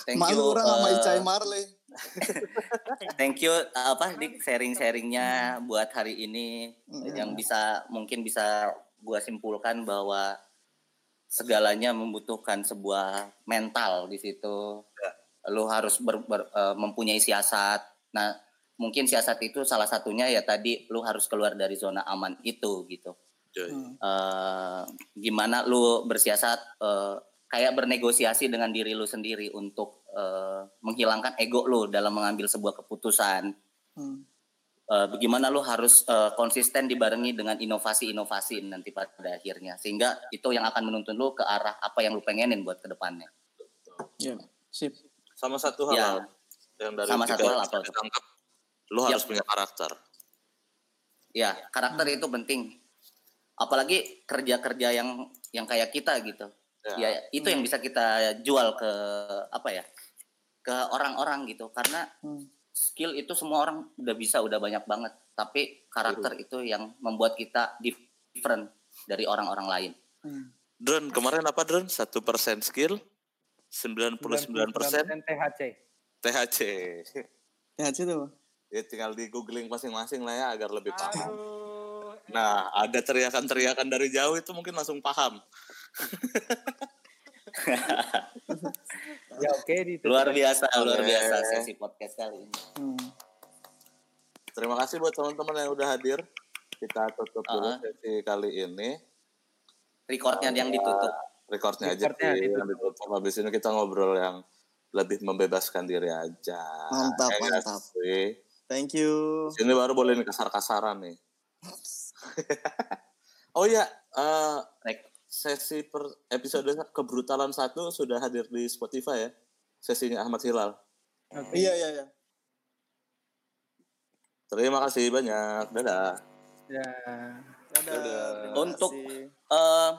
Thank you. Malu orang sama eh, Icai Marley. <laughs> Thank you apa Dik sharing-sharingnya buat hari ini Mm. yang bisa mungkin bisa gua simpulkan bahwa segalanya membutuhkan sebuah mental di situ. Lu harus ber- ber- eh, mempunyai siasat. Nah, mungkin siasat itu salah satunya ya tadi lu harus keluar dari zona aman itu gitu. Hmm. Eh, gimana lu bersiasat eh, kayak bernegosiasi dengan diri lu sendiri untuk eh, menghilangkan ego lu dalam mengambil sebuah keputusan. Hmm. Eh, bagaimana lu harus eh, konsisten dibarengi dengan inovasi-inovasi nanti pada akhirnya sehingga itu yang akan menuntun lu ke arah apa yang lu pengenin buat ke depannya. Ya, sip. Sama satu hal Ya. Yang dari Sama satu hal yang apa saya lu Yap. harus punya karakter. Ya, karakter Hmm. itu penting. Apalagi kerja-kerja yang yang kayak kita gitu. Ya. Ya, itu yang bisa kita jual ke apa ya? ke orang-orang gitu karena Hmm. skill itu semua orang udah bisa udah banyak banget tapi karakter itu yang membuat kita different dari orang-orang lain Hmm. Dron, kemarin apa Dron? Satu persen skill, 99 persen 99% THC. THC. THC tuh. Ya tinggal di googling masing-masing lah ya agar lebih paham. Aduh. Nah, ada teriakan-teriakan dari jauh itu mungkin langsung paham. <laughs> Ya oke ditutup. luar biasa luar biasa sesi podcast kali ini Hmm. Terima kasih buat teman-teman yang udah hadir. Kita tutup dulu Uh-huh. sesi kali ini. recordnya yang ditutup Recordnya aja sih, ditutup. yang ditutup. Habis ini kita ngobrol yang lebih membebaskan diri aja. Mantap, Ya mantap. sih? Thank you. Sini baru boleh nih kasar-kasaran nih. <laughs> oh ya, eh, Rek- sesi per episode kebrutalan satu sudah hadir di Spotify ya. Sesinya Ahmad Hilal. Oke. Iya, iya, iya. Terima kasih banyak. Dadah. Ya. Dadah. terima Untuk-. Eh,